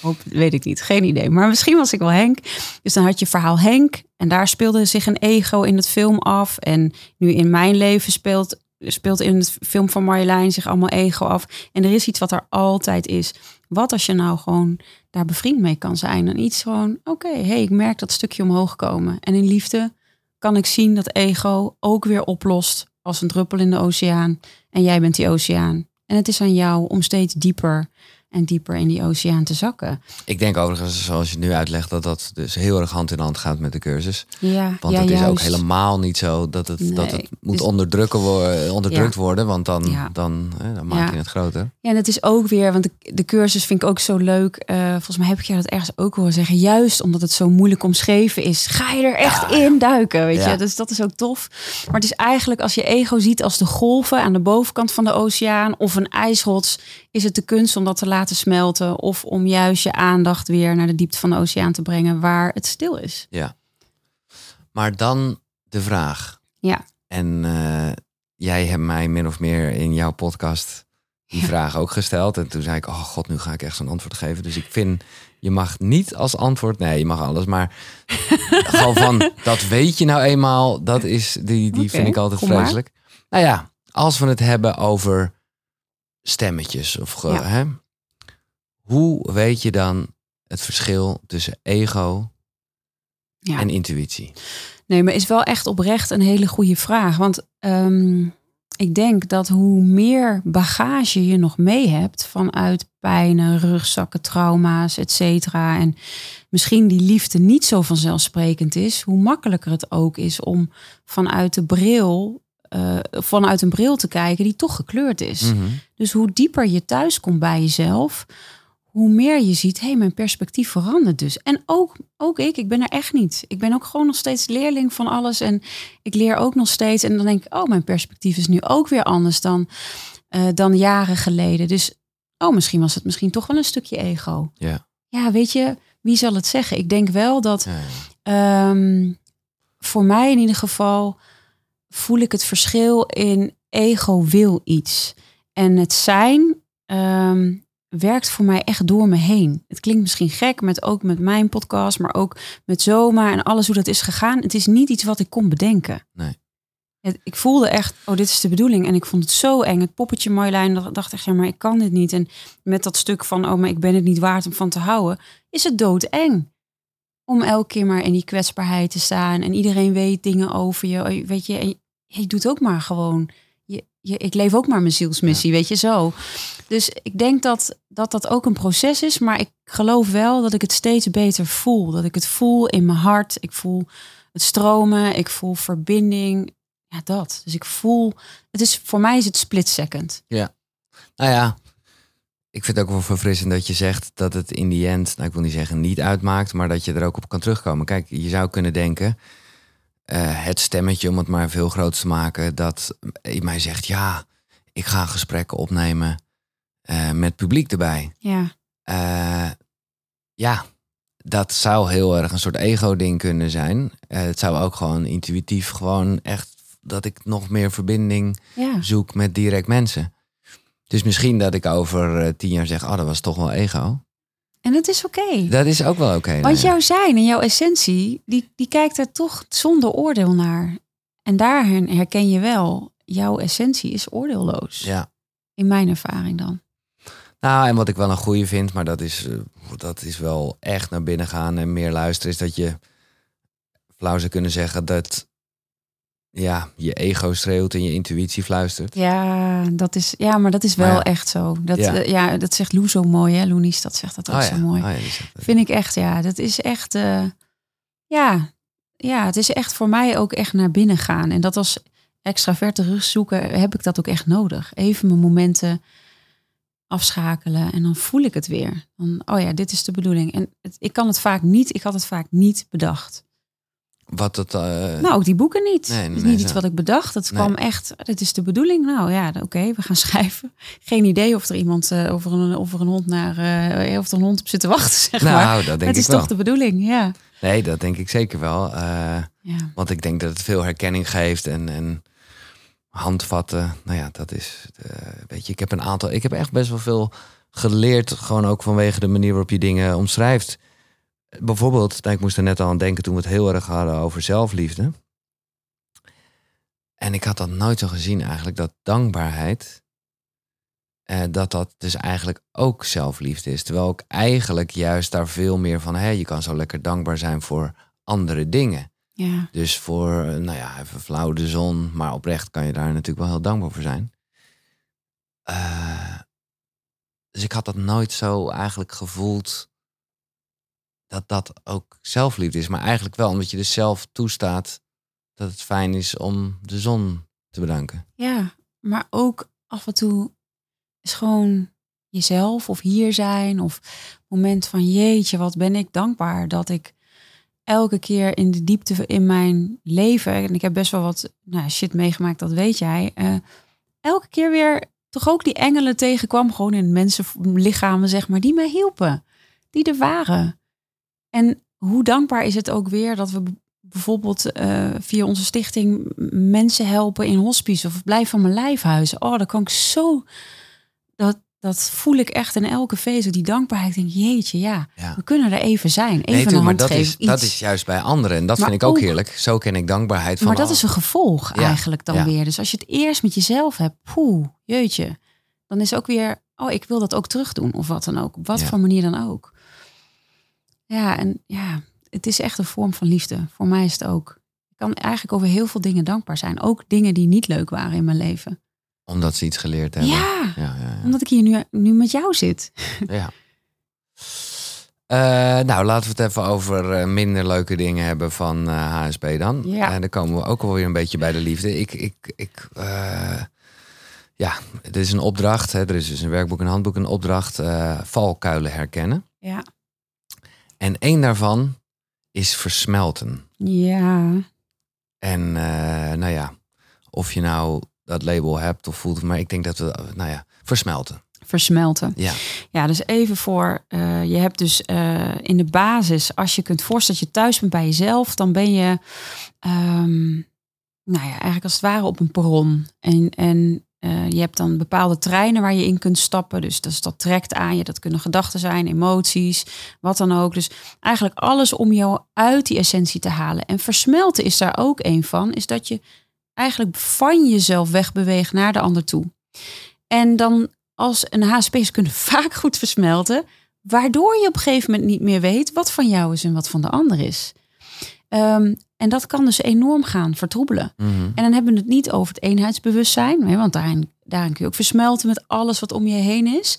Hoop, weet ik niet, geen idee. Maar misschien was ik wel Henk. Dus dan had je verhaal Henk. En daar speelde zich een ego in het film af. En nu in mijn leven speelt, speelt in het film van Marjolein zich allemaal ego af. En er is iets wat er altijd is. Wat als je nou gewoon daar bevriend mee kan zijn? En iets gewoon, oké, hey, ik merk dat stukje omhoog komen. En in liefde kan ik zien dat ego ook weer oplost als een druppel in de oceaan. En jij bent die oceaan. En het is aan jou om steeds dieper en dieper in die oceaan te zakken. Ik denk overigens, zoals je nu uitlegt, dat dat dus heel erg hand in hand gaat met de cursus. Ja, Want ja, het is ook helemaal niet zo dat het, dat het moet dus- onderdrukken worden, onderdrukt worden, want dan, Ja. dan, hè, dan maak je het groter. Ja, en het is ook weer, want de, de cursus vind ik ook zo leuk. Eh, volgens mij heb ik je dat ergens ook horen zeggen. Juist omdat het zo moeilijk omschreven is, ga je er echt in duiken. Weet je, dus dat is ook tof. Maar het is eigenlijk als je ego ziet als de golven aan de bovenkant van de oceaan of een ijsrots, is het de kunst om dat te laten smelten of om juist je aandacht weer naar de diepte van de oceaan te brengen waar het stil is. Maar dan de vraag. Ja. En eh, jij hebt mij min of meer in jouw podcast die Ja. vraag ook gesteld. En toen zei ik, oh god, nu ga ik echt zo'n antwoord geven. Dus ik vind, je mag niet als antwoord, nee, je mag alles. Maar <laughs> gewoon van, dat weet je nou eenmaal. Dat is, die, die vind ik altijd vreselijk. Nou ja, als we het hebben over stemmetjes. Of ge- Ja. hè, hoe weet je dan het verschil tussen ego Ja. en intuïtie? Nee, maar is wel echt oprecht een hele goede vraag. Want ehm, ik denk dat hoe meer bagage je nog mee hebt vanuit pijnen, rugzakken, trauma's, et cetera. En misschien die liefde niet zo vanzelfsprekend is, hoe makkelijker het ook is om vanuit de bril, eh, vanuit een bril te kijken die toch gekleurd is. Mhm. Dus hoe dieper je thuis komt bij jezelf, hoe meer je ziet, hé, hey, mijn perspectief verandert dus. En ook, ook ik, ik ben er echt niet. Ik ben ook gewoon nog steeds leerling van alles. En ik leer ook nog steeds. En dan denk ik, oh, mijn perspectief is nu ook weer anders dan, eh, dan jaren geleden. Dus, oh, misschien was het misschien toch wel een stukje ego. Ja. Ja, weet je, wie zal het zeggen? Ik denk wel dat Ja, ja. Ehm, voor mij in ieder geval voel ik het verschil in ego wil iets. En het zijn ehm, werkt voor mij echt door me heen. Het klinkt misschien gek, met ook met mijn podcast, maar ook met Zoma en alles hoe dat is gegaan. Het is niet iets wat ik kon bedenken. Nee. Het- ik voelde echt, oh, dit is de bedoeling. En ik vond het zo eng. Het poppetje Marjolein, dacht echt, ja, maar ik kan dit niet. En met dat stuk van, oh, maar ik ben het niet waard om van te houden, is het doodeng om elke keer maar in die kwetsbaarheid te staan. En iedereen weet dingen over je. Oh, Weet je, en je, je doet ook maar gewoon. Je, je, ik leef ook maar mijn zielsmissie, weet je zo. Dus ik denk dat, dat dat ook een proces is. Maar ik geloof wel dat ik het steeds beter voel. Dat ik het voel in mijn hart. Ik voel het stromen. Ik voel verbinding. Ja, dat. Dus ik voel. Het is, voor mij is het split second. Nou ja, ik vind het ook wel verfrissend dat je zegt dat het in die end, nou ik wil niet zeggen niet uitmaakt, maar dat je er ook op kan terugkomen. Kijk, je zou kunnen denken, eh, het stemmetje om het maar veel groter te maken, dat in mij zegt, ja, ik ga gesprekken opnemen eh, met publiek erbij. Ja, Eh, ja, dat zou heel erg een soort ego-ding kunnen zijn. Het zou ook gewoon intuïtief gewoon echt dat ik nog meer verbinding ja. zoek met direct mensen. Dus misschien dat ik over eh, tien jaar zeg, oh, dat was toch wel ego. En het is oké. Dat is ook wel oké. nou Want ja. jouw zijn en jouw essentie, die, die kijkt er toch zonder oordeel naar. En daarin herken je wel, jouw essentie is oordeelloos. Ja. In mijn ervaring dan. Nou, en wat ik wel een goede vind, maar dat is, eh, dat is wel echt naar binnen gaan en meer luisteren, is dat je flauw zou kunnen zeggen dat ja, je ego schreeuwt en je intuïtie fluistert. Ja, dat is, ja maar dat is wel ja. echt zo. Dat, Ja. ja. ja, dat zegt Lou zo mooi, hè? Loenies, dat zegt dat ook Oh zo ja, mooi. oh. Vind ik echt, ja. Dat is echt, eh, ja, ja, het is echt voor mij ook echt naar binnen gaan. En dat als extraverte rugzoeker heb ik dat ook echt nodig. Even mijn momenten afschakelen en dan voel ik het weer. Dan, oh ja, dit is de bedoeling. En het, ik kan het vaak niet, ik had het vaak niet bedacht. Wat het, eh, Nou, ook die boeken niet. Nee, nee, het is niet iets wat ik bedacht. Het Nee. kwam echt, dit is de bedoeling. Nou ja, oké, we gaan <laughs> schrijven. Geen idee of er iemand eh, over, een, over een hond naar, eh, of er een hond op zit te wachten, <laughs> zeg maar. nou, dat denk het ik is wel. toch de bedoeling, ja. Nee, dat denk ik zeker wel. Ja. Want ik denk dat het veel herkenning geeft en, en handvatten. Nou ja, dat is. weet je, ik heb een aantal. Ik heb echt best wel veel geleerd. Gewoon ook vanwege de manier waarop je dingen omschrijft. Bijvoorbeeld, nou, ik moest er net al aan denken toen we het heel erg hadden over zelfliefde. En ik had dat nooit zo gezien eigenlijk, dat dankbaarheid. eh, dat dat dus eigenlijk ook zelfliefde is. Terwijl ik eigenlijk juist daar veel meer van... Hé, je kan zo lekker dankbaar zijn voor andere dingen. ja. Dus voor, eh, nou ja, even flauw de zon. Maar oprecht kan je daar natuurlijk wel heel dankbaar voor zijn. Eh, dus ik had dat nooit zo eigenlijk gevoeld dat dat ook zelfliefde is. Maar eigenlijk wel, omdat je dus zelf toestaat dat het fijn is om de zon te bedanken. Ja, maar ook af en toe is gewoon jezelf of hier zijn of moment van jeetje, wat ben ik dankbaar dat ik elke keer in de diepte in mijn leven, en ik heb best wel wat nou, shit meegemaakt, dat weet jij, eh, elke keer weer toch ook die engelen tegenkwam, gewoon in mensenlichamen, zeg maar, die mij hielpen, die er waren. En hoe dankbaar is het ook weer dat we bijvoorbeeld eh, via onze stichting mensen helpen in hospice of blijf van mijn lijfhuizen. Oh, dat kan ik zo. Dat, dat voel ik echt in elke vezel. Die dankbaarheid. Ik denk, jeetje, ja, Ja. we kunnen er even zijn. Even Nee, maar hand dat geven, is, dat is juist bij anderen. En dat Maar vind ik ook ook- heerlijk. Zo ken ik dankbaarheid van Maar dat al- is een gevolg Ja, eigenlijk dan ja. weer. Dus als je het eerst met jezelf hebt, poeh, jeetje. Dan is ook weer, oh, ik wil dat ook terug doen of wat dan ook. Op wat voor manier dan ook. Ja, en ja, het is echt een vorm van liefde. Voor mij is het ook. Ik kan eigenlijk over heel veel dingen dankbaar zijn. Ook dingen die niet leuk waren in mijn leven. Omdat ze iets geleerd hebben. Ja, ja, ja, ja. omdat ik hier nu, nu met jou zit. <laughs> Ja. Eh, nou, laten we het even over eh, minder leuke dingen hebben van eh, HSB dan. Ja. En dan komen we ook alweer een beetje bij de liefde. Ik, ik, ik, ja, dit is een opdracht. Hè. Er is dus een werkboek, een handboek, een opdracht. valkuilen herkennen. Ja. En één daarvan is versmelten. Ja. En eh, nou ja, of je nou dat label hebt of voelt, maar ik denk dat we, nou ja, versmelten. Versmelten. Ja, Ja, dus even voor. eh, je hebt dus eh, in de basis, als je kunt voorstellen dat je thuis bent bij jezelf, dan ben je, ehm, nou ja, eigenlijk als het ware op een perron. En, en eh, je hebt dan bepaalde treinen waar je in kunt stappen. Dus dat, dat trekt aan je. Dat kunnen gedachten zijn, emoties, wat dan ook. Dus eigenlijk alles om jou uit die essentie te halen. En versmelten is daar ook een van. Is dat je eigenlijk van jezelf wegbeweegt naar de ander toe. En dan als een HSP'ers kunnen <laughs> vaak goed versmelten, waardoor je op een gegeven moment niet meer weet wat van jou is en wat van de ander is. Ehm, en dat kan dus enorm gaan vertroebelen. Mhm. En dan hebben we het niet over het eenheidsbewustzijn, hè, want daarin, daarin kun je ook versmelten met alles wat om je heen is.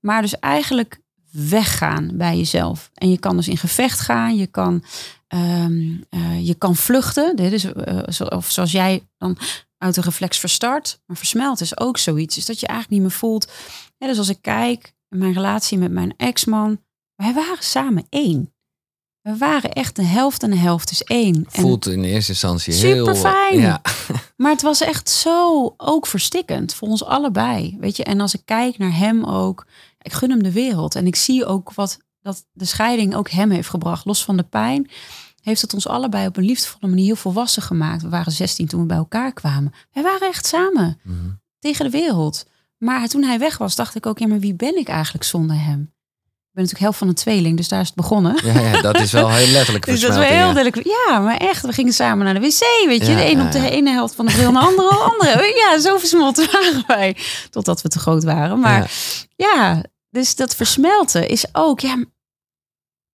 Maar dus eigenlijk weggaan bij jezelf. En je kan dus in gevecht gaan, je kan, ehm, eh, je kan vluchten. Dit is, eh, zo- of zoals jij dan uit een reflex verstart. Maar versmelten is ook zoiets. Is dat je eigenlijk niet meer voelt. Ja, dus als ik kijk mijn relatie met mijn ex-man. Wij waren samen één. We waren echt een helft en een helft is één. En- Voelt in eerste instantie heel... Superfijn. Ja, <laughs> <laughs> maar het was echt zo ook verstikkend voor ons allebei. Weet je, en als ik kijk naar hem ook, ik gun hem de wereld. En ik zie ook wat dat de scheiding ook hem heeft gebracht. Los van de pijn, heeft het ons allebei op een liefdevolle manier heel volwassen gemaakt. We waren 16 toen we bij elkaar kwamen. Wij waren echt samen Mhm. tegen de wereld. Maar toen hij weg was, dacht ik ook, ja, maar wie ben ik eigenlijk zonder hem? Ik ben natuurlijk helft van een tweeling, dus daar is het begonnen. ja, ja, dat is wel heel letterlijk <laughs> Dus dat wel heel ja. duidelijk. Ja, maar echt, we gingen samen naar de wc, weet je. Ja, de een op de ene helft van de bril en de <laughs> andere op de andere. Ja, zo versmolten <laughs> waren wij. Totdat we te groot waren. Maar Ja. ja, dus dat versmelten is ook... Ja,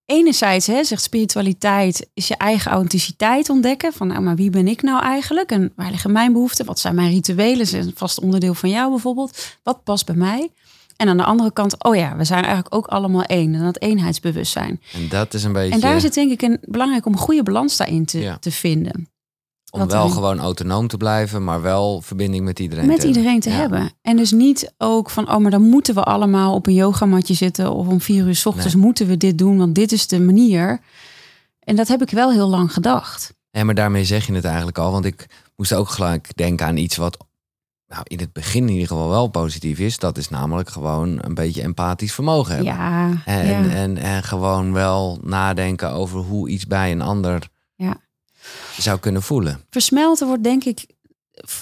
enerzijds, hè, zegt spiritualiteit, is je eigen authenticiteit ontdekken. Van, nou, maar wie ben ik nou eigenlijk? En waar liggen mijn behoeften? Wat zijn mijn rituelen? Is een vast onderdeel van jou bijvoorbeeld? Wat past bij mij? En aan de andere kant, oh ja, we zijn eigenlijk ook allemaal één. En dat eenheidsbewustzijn. En dat is een beetje... En daar zit denk ik een belangrijk om een goede balans daarin te, Ja. te vinden. om wat wel gewoon autonoom te blijven, maar wel verbinding met iedereen Met te iedereen te hebben. Ja. hebben. En dus niet ook van, oh, maar dan moeten we allemaal op een yogamatje zitten. Of om vier uur s ochtends moeten we dit doen, want dit is de manier. En dat heb ik wel heel lang gedacht. Ja, maar daarmee zeg je het eigenlijk al. Want ik moest ook gelijk denken aan iets wat nou, in het begin in ieder geval wel positief is. Dat is namelijk gewoon een beetje empathisch vermogen hebben. Ja, En, ja. en, en gewoon wel nadenken over hoe iets bij een ander Ja. zou kunnen voelen. Versmelten wordt denk ik,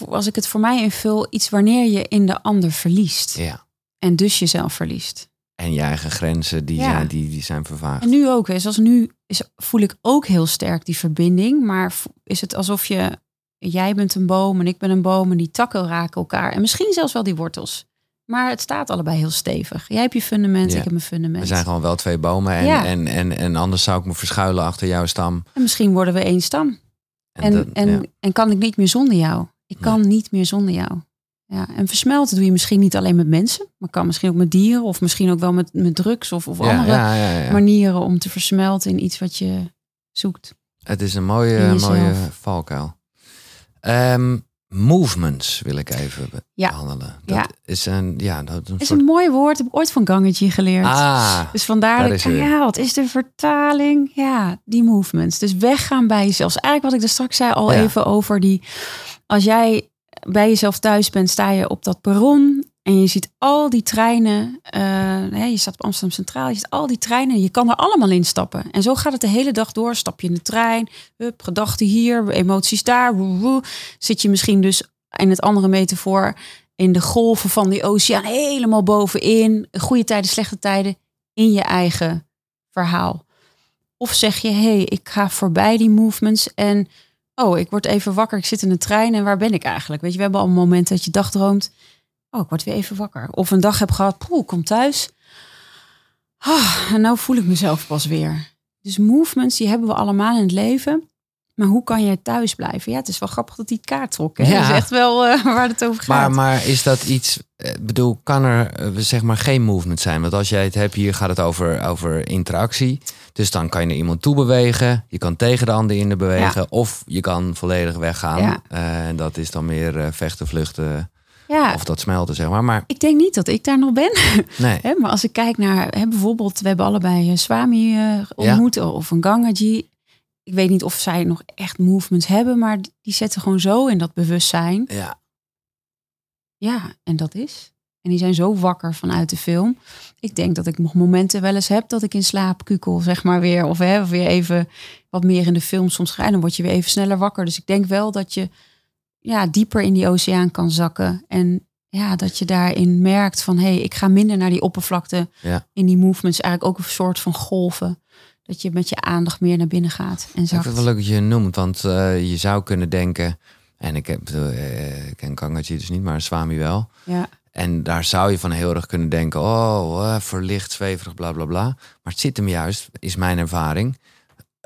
als ik het voor mij invul, iets wanneer je in de ander verliest. Ja. En dus jezelf verliest. En je eigen grenzen, die, Ja. zijn, die, die zijn vervaagd. En nu ook, hè, zoals nu is, voel ik ook heel sterk die verbinding. Maar is het alsof je, jij bent een boom en ik ben een boom en die takken raken elkaar. En misschien zelfs wel die wortels. Maar het staat allebei heel stevig. Jij hebt je fundament, Ja. ik heb mijn fundament. We zijn gewoon wel twee bomen. En, Ja. en, en, en anders zou ik me verschuilen achter jouw stam. En misschien worden we één stam. En, dat- en, ja. en kan ik niet meer zonder jou. Ik kan niet meer zonder jou. Ja, en versmelten doe je misschien niet alleen met mensen, maar kan misschien ook met dieren of misschien ook wel met, met drugs of, of andere manieren om te versmelten in iets wat je zoekt. Het is een mooie, mooie valkuil. Ehm, movements wil ik even be- Ja. behandelen. Dat Ja. is een, ja, dat is een is soort... een mooi woord, heb ik ooit van Gangetje geleerd. Ah, Dus vandaar daar dat ik, weer. ja, wat is de vertaling? Ja, die movements. Dus weggaan bij jezelf. Dus eigenlijk wat ik er straks zei al Ja. even over die... Als jij bij jezelf thuis bent, sta je op dat perron... en je ziet al die treinen. eh, je staat op Amsterdam Centraal, je ziet al die treinen. Je kan er allemaal in stappen. En zo gaat het de hele dag door. Stap je in de trein, hup, gedachten hier, emoties daar. woe, woe. Zit je misschien dus in het andere metafoor... in de golven van die oceaan helemaal bovenin. Goede tijden, slechte tijden in je eigen verhaal. Of zeg je, hé, hey, ik ga voorbij die movements en oh, ik word even wakker, ik zit in de trein en waar ben ik eigenlijk? Weet je, we hebben al een moment dat je dagdroomt. Oh, ik word weer even wakker. Of een dag heb gehad, poeh, ik kom thuis. Ah, en nou voel ik mezelf pas weer. Dus movements, die hebben we allemaal in het leven. Maar hoe kan je thuis blijven? Ja, het is wel grappig dat die kaart trok. Hè? Ja. Dat is echt wel eh, <laughs> waar het over Maar, gaat. maar is dat iets, eh, bedoel, kan er eh, zeg maar geen movement zijn? Want als jij het hebt, hier gaat het over, over interactie. Dus dan kan je naar iemand toe bewegen. Je kan tegen de ander in de bewegen. Of je kan volledig weggaan. Ja. En dat is dan meer vechten, vluchten ja, of dat smelten, zeg maar. Maar ik denk niet dat ik daar nog ben. <laughs> nee. Maar als ik kijk naar bijvoorbeeld, we hebben allebei een Swami eh, ontmoet of een Gangaji. Ik weet niet of zij nog echt movements hebben, maar die- die zetten gewoon zo in dat bewustzijn. Ja, Ja, en dat is. En die zijn zo wakker vanuit de film. Ik denk dat ik nog momenten wel eens heb dat ik in slaap kukel, zeg maar weer. Of, hè, of weer even wat meer in de film soms ga. En dan word je weer even sneller wakker. Dus ik denk wel dat je ja, dieper in die oceaan kan zakken. En ja, dat je daarin merkt van... hé, hey, ik ga minder naar die oppervlakte. Ja. In die movements eigenlijk ook een soort van golven. Dat je met je aandacht meer naar binnen gaat. En ik vind zakt. het wel leuk dat je noemt. Want eh, je zou kunnen denken... En ik, heb, eh, ik ken Kangaji dus niet, maar Swami wel. Ja, En daar zou je van heel erg kunnen denken, oh, eh, verlicht, zweverig, bla bla bla. Maar het zit hem juist, is mijn ervaring,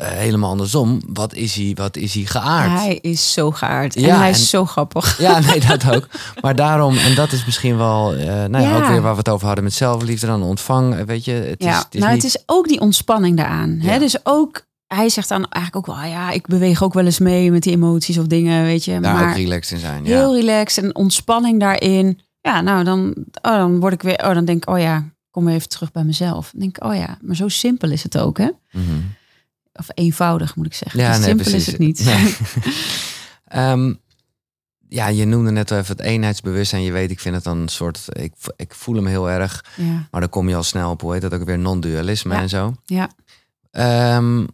helemaal andersom. Wat is hij, wat is hij geaard? hij is zo geaard. Ja, en hij is zo grappig. <laughs> Ja, nee, dat ook. <laughs> Maar daarom, en dat is misschien wel, eh nou ja, Ja. ook weer waar we het over hadden met zelfliefde dan ontvang. eh, Weet je, het is, ja, het is nou, niet... het is ook die ontspanning daaraan. Hè? Dus ook, hij zegt dan eigenlijk ook wel, ah ja, ik beweeg ook wel eens mee met die emoties of dingen, weet je. daar maar ook relaxed in zijn. Ja. heel relaxed en ontspanning daarin. Ja, nou, dan, oh, dan word ik weer, oh, dan denk ik, oh ja, kom weer even terug bij mezelf. Dan denk ik, oh ja, maar zo simpel is het ook, hè? Mhm. Of eenvoudig moet ik zeggen. Ja, Dus nee, simpel precies. is het niet. Nee. <laughs> Ehm, ja, je noemde net even het eenheidsbewustzijn. Je weet, ik vind het dan een soort, ik, ik voel hem heel erg. ja, Maar dan kom je al snel op, hoe heet dat ook weer, non-dualisme Ja. en zo. ja. Ehm,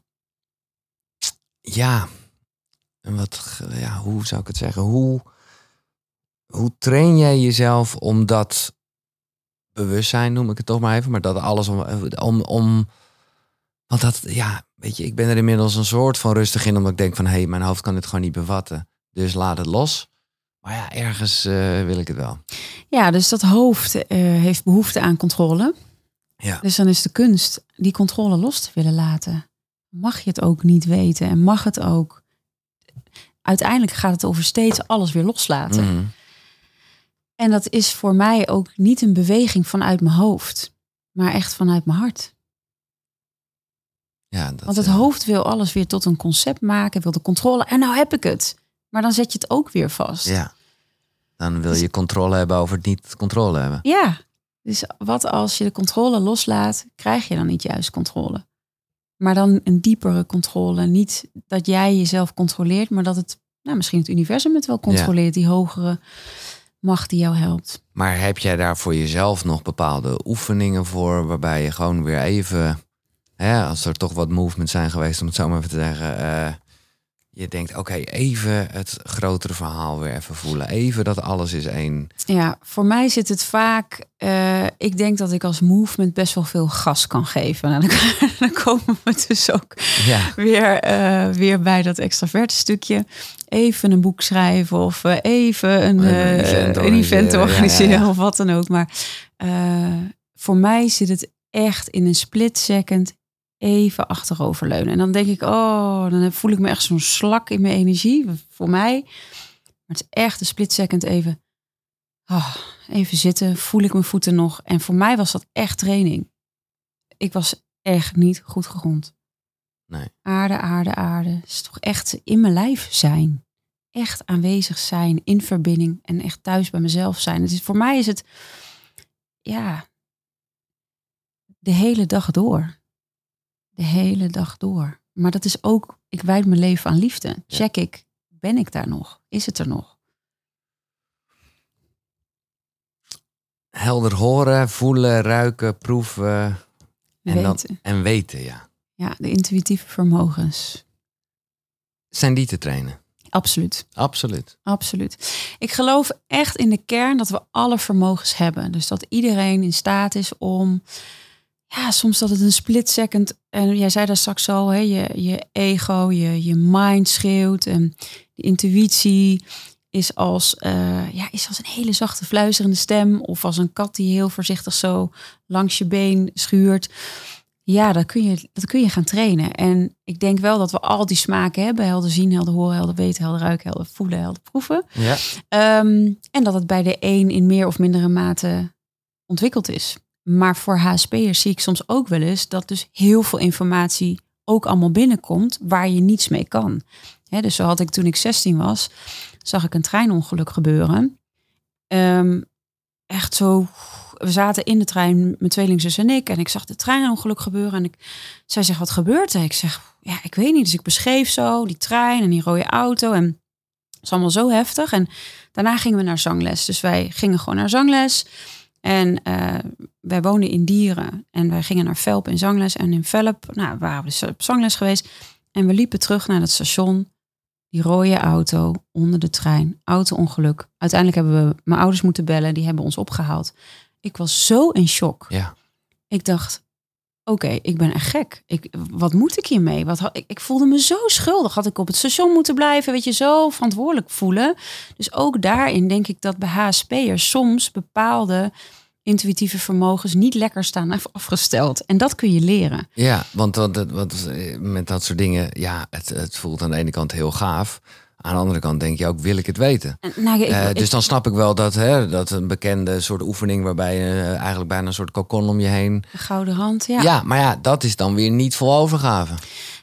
ja, en wat, ja, hoe zou ik het zeggen? Hoe, hoe train jij jezelf om dat bewustzijn, noem ik het toch maar even, maar dat alles om, om, om want dat, ja, weet je, ik ben er inmiddels een soort van rustig in, omdat ik denk van, hé, hey, mijn hoofd kan dit gewoon niet bevatten, dus laat het los. Maar ja, ergens eh, wil ik het wel. ja, dus dat hoofd eh, heeft behoefte aan controle. Ja. Dus dan is de kunst die controle los te willen laten. Mag je het ook niet weten en mag het ook. Uiteindelijk gaat het over steeds alles weer loslaten. Mhm. En dat is voor mij ook niet een beweging vanuit mijn hoofd, maar echt vanuit mijn hart. Ja, dat, Want het eh, hoofd wil alles weer tot een concept maken, wil de controle. En nou heb ik het. Maar dan zet je het ook weer vast. Ja. Dan wil Dus- je controle hebben over het niet controle hebben. Ja, dus wat als je de controle loslaat, krijg je dan niet juist controle. Maar dan een diepere controle. Niet dat jij jezelf controleert, maar dat het, nou, misschien het universum het wel controleert. Die hogere macht die jou helpt. Maar heb jij daar voor jezelf nog bepaalde oefeningen voor, waarbij je gewoon weer even, hè, als er toch wat movements zijn geweest, om het zo maar even te zeggen, eh, je denkt, oké, even het grotere verhaal weer even voelen. Even dat alles is één. Ja, voor mij zit het vaak. eh, ik denk dat ik als movement best wel veel gas kan geven. Nou, dan, <laughs> dan komen we dus ook Ja, weer, eh, weer bij dat extraverte stukje. Even een boek schrijven of even een, Een event een event organiseren, ja, ja, ja. of wat dan ook. Maar voor mij zit het echt in een split second even achteroverleunen. En dan denk ik, oh, dan voel ik me echt zo'n slak in mijn energie. Voor mij. Maar het is echt een split second even. ah, even zitten, voel ik mijn voeten nog. En voor mij was dat echt training. Ik was echt niet goed gegrond. Nee. Aarde, aarde, aarde. Het is toch echt in mijn lijf zijn. Echt aanwezig zijn, in verbinding en echt thuis bij mezelf zijn. Het is, voor mij is het, ja, de hele dag door. De hele dag door. Maar dat is ook, ik wijd mijn leven aan liefde. Check ik, ben ik daar nog? Is het er nog? helder horen, voelen, ruiken, proeven en, Weten. en weten, ja. Ja, de intuïtieve vermogens. Zijn die te trainen? Absoluut. Absoluut. Absoluut. Ik geloof echt in de kern dat we alle vermogens hebben. Dus dat iedereen in staat is om. Ja, soms dat het een split second. En jij zei daar straks al, hè, je, je ego, je, je mind schreeuwt. En de intuïtie is als, eh, ja, is als een hele zachte fluisterende stem. Of als een kat die heel voorzichtig zo langs je been schuurt. Ja, dat kun, je, dat kun je gaan trainen. En ik denk wel dat we al die smaken hebben. Helder zien, helder horen, helder weten, helder ruiken, helder voelen, helder proeven. Ja. Ehm, en dat het bij de een in meer of mindere mate ontwikkeld is. Maar voor HSP'ers zie ik soms ook wel eens dat dus heel veel informatie ook allemaal binnenkomt waar je niets mee kan. Dus zo had ik toen ik 16 was, zag ik een treinongeluk gebeuren. Ehm, echt zo, we zaten in de trein, mijn tweelingzus en ik, en ik zag de treinongeluk gebeuren. En ik, zij zegt, wat gebeurt er? Ik zeg, ja, ik weet niet. Dus ik beschreef zo die trein en die rode auto en het is allemaal zo heftig. En daarna gingen we naar zangles. Dus wij gingen gewoon naar zangles. En uh, wij woonden in Dieren en wij gingen naar Velp in zangles. En in Velp nou, waren we dus op zangles geweest. En we liepen terug naar het station. Die rode auto onder de trein. Auto-ongeluk. Uiteindelijk hebben we mijn ouders moeten bellen. Die hebben ons opgehaald. Ik was zo in shock. Ja. Ik dacht, oké, ik ben echt gek. Ik, wat moet ik hiermee? Wat, ik, ik voelde me zo schuldig. Had ik op het station moeten blijven? Weet je, zo verantwoordelijk voelen. Dus ook daarin denk ik dat bij HSP'ers soms bepaalde intuïtieve vermogens niet lekker staan af- afgesteld. En dat kun je leren. Ja, want wat, wat, eh, met dat soort dingen, ja, het, het voelt aan de ene kant heel gaaf. Aan de andere kant denk je ook, wil ik het weten? En, nou, ik, Eh, ik- dus dan snap ik wel dat, hè, dat een bekende soort oefening waarbij je eh, eigenlijk bijna een soort kokon om je heen. de gouden rand, Ja. ja. maar ja, dat is dan weer niet vol overgave.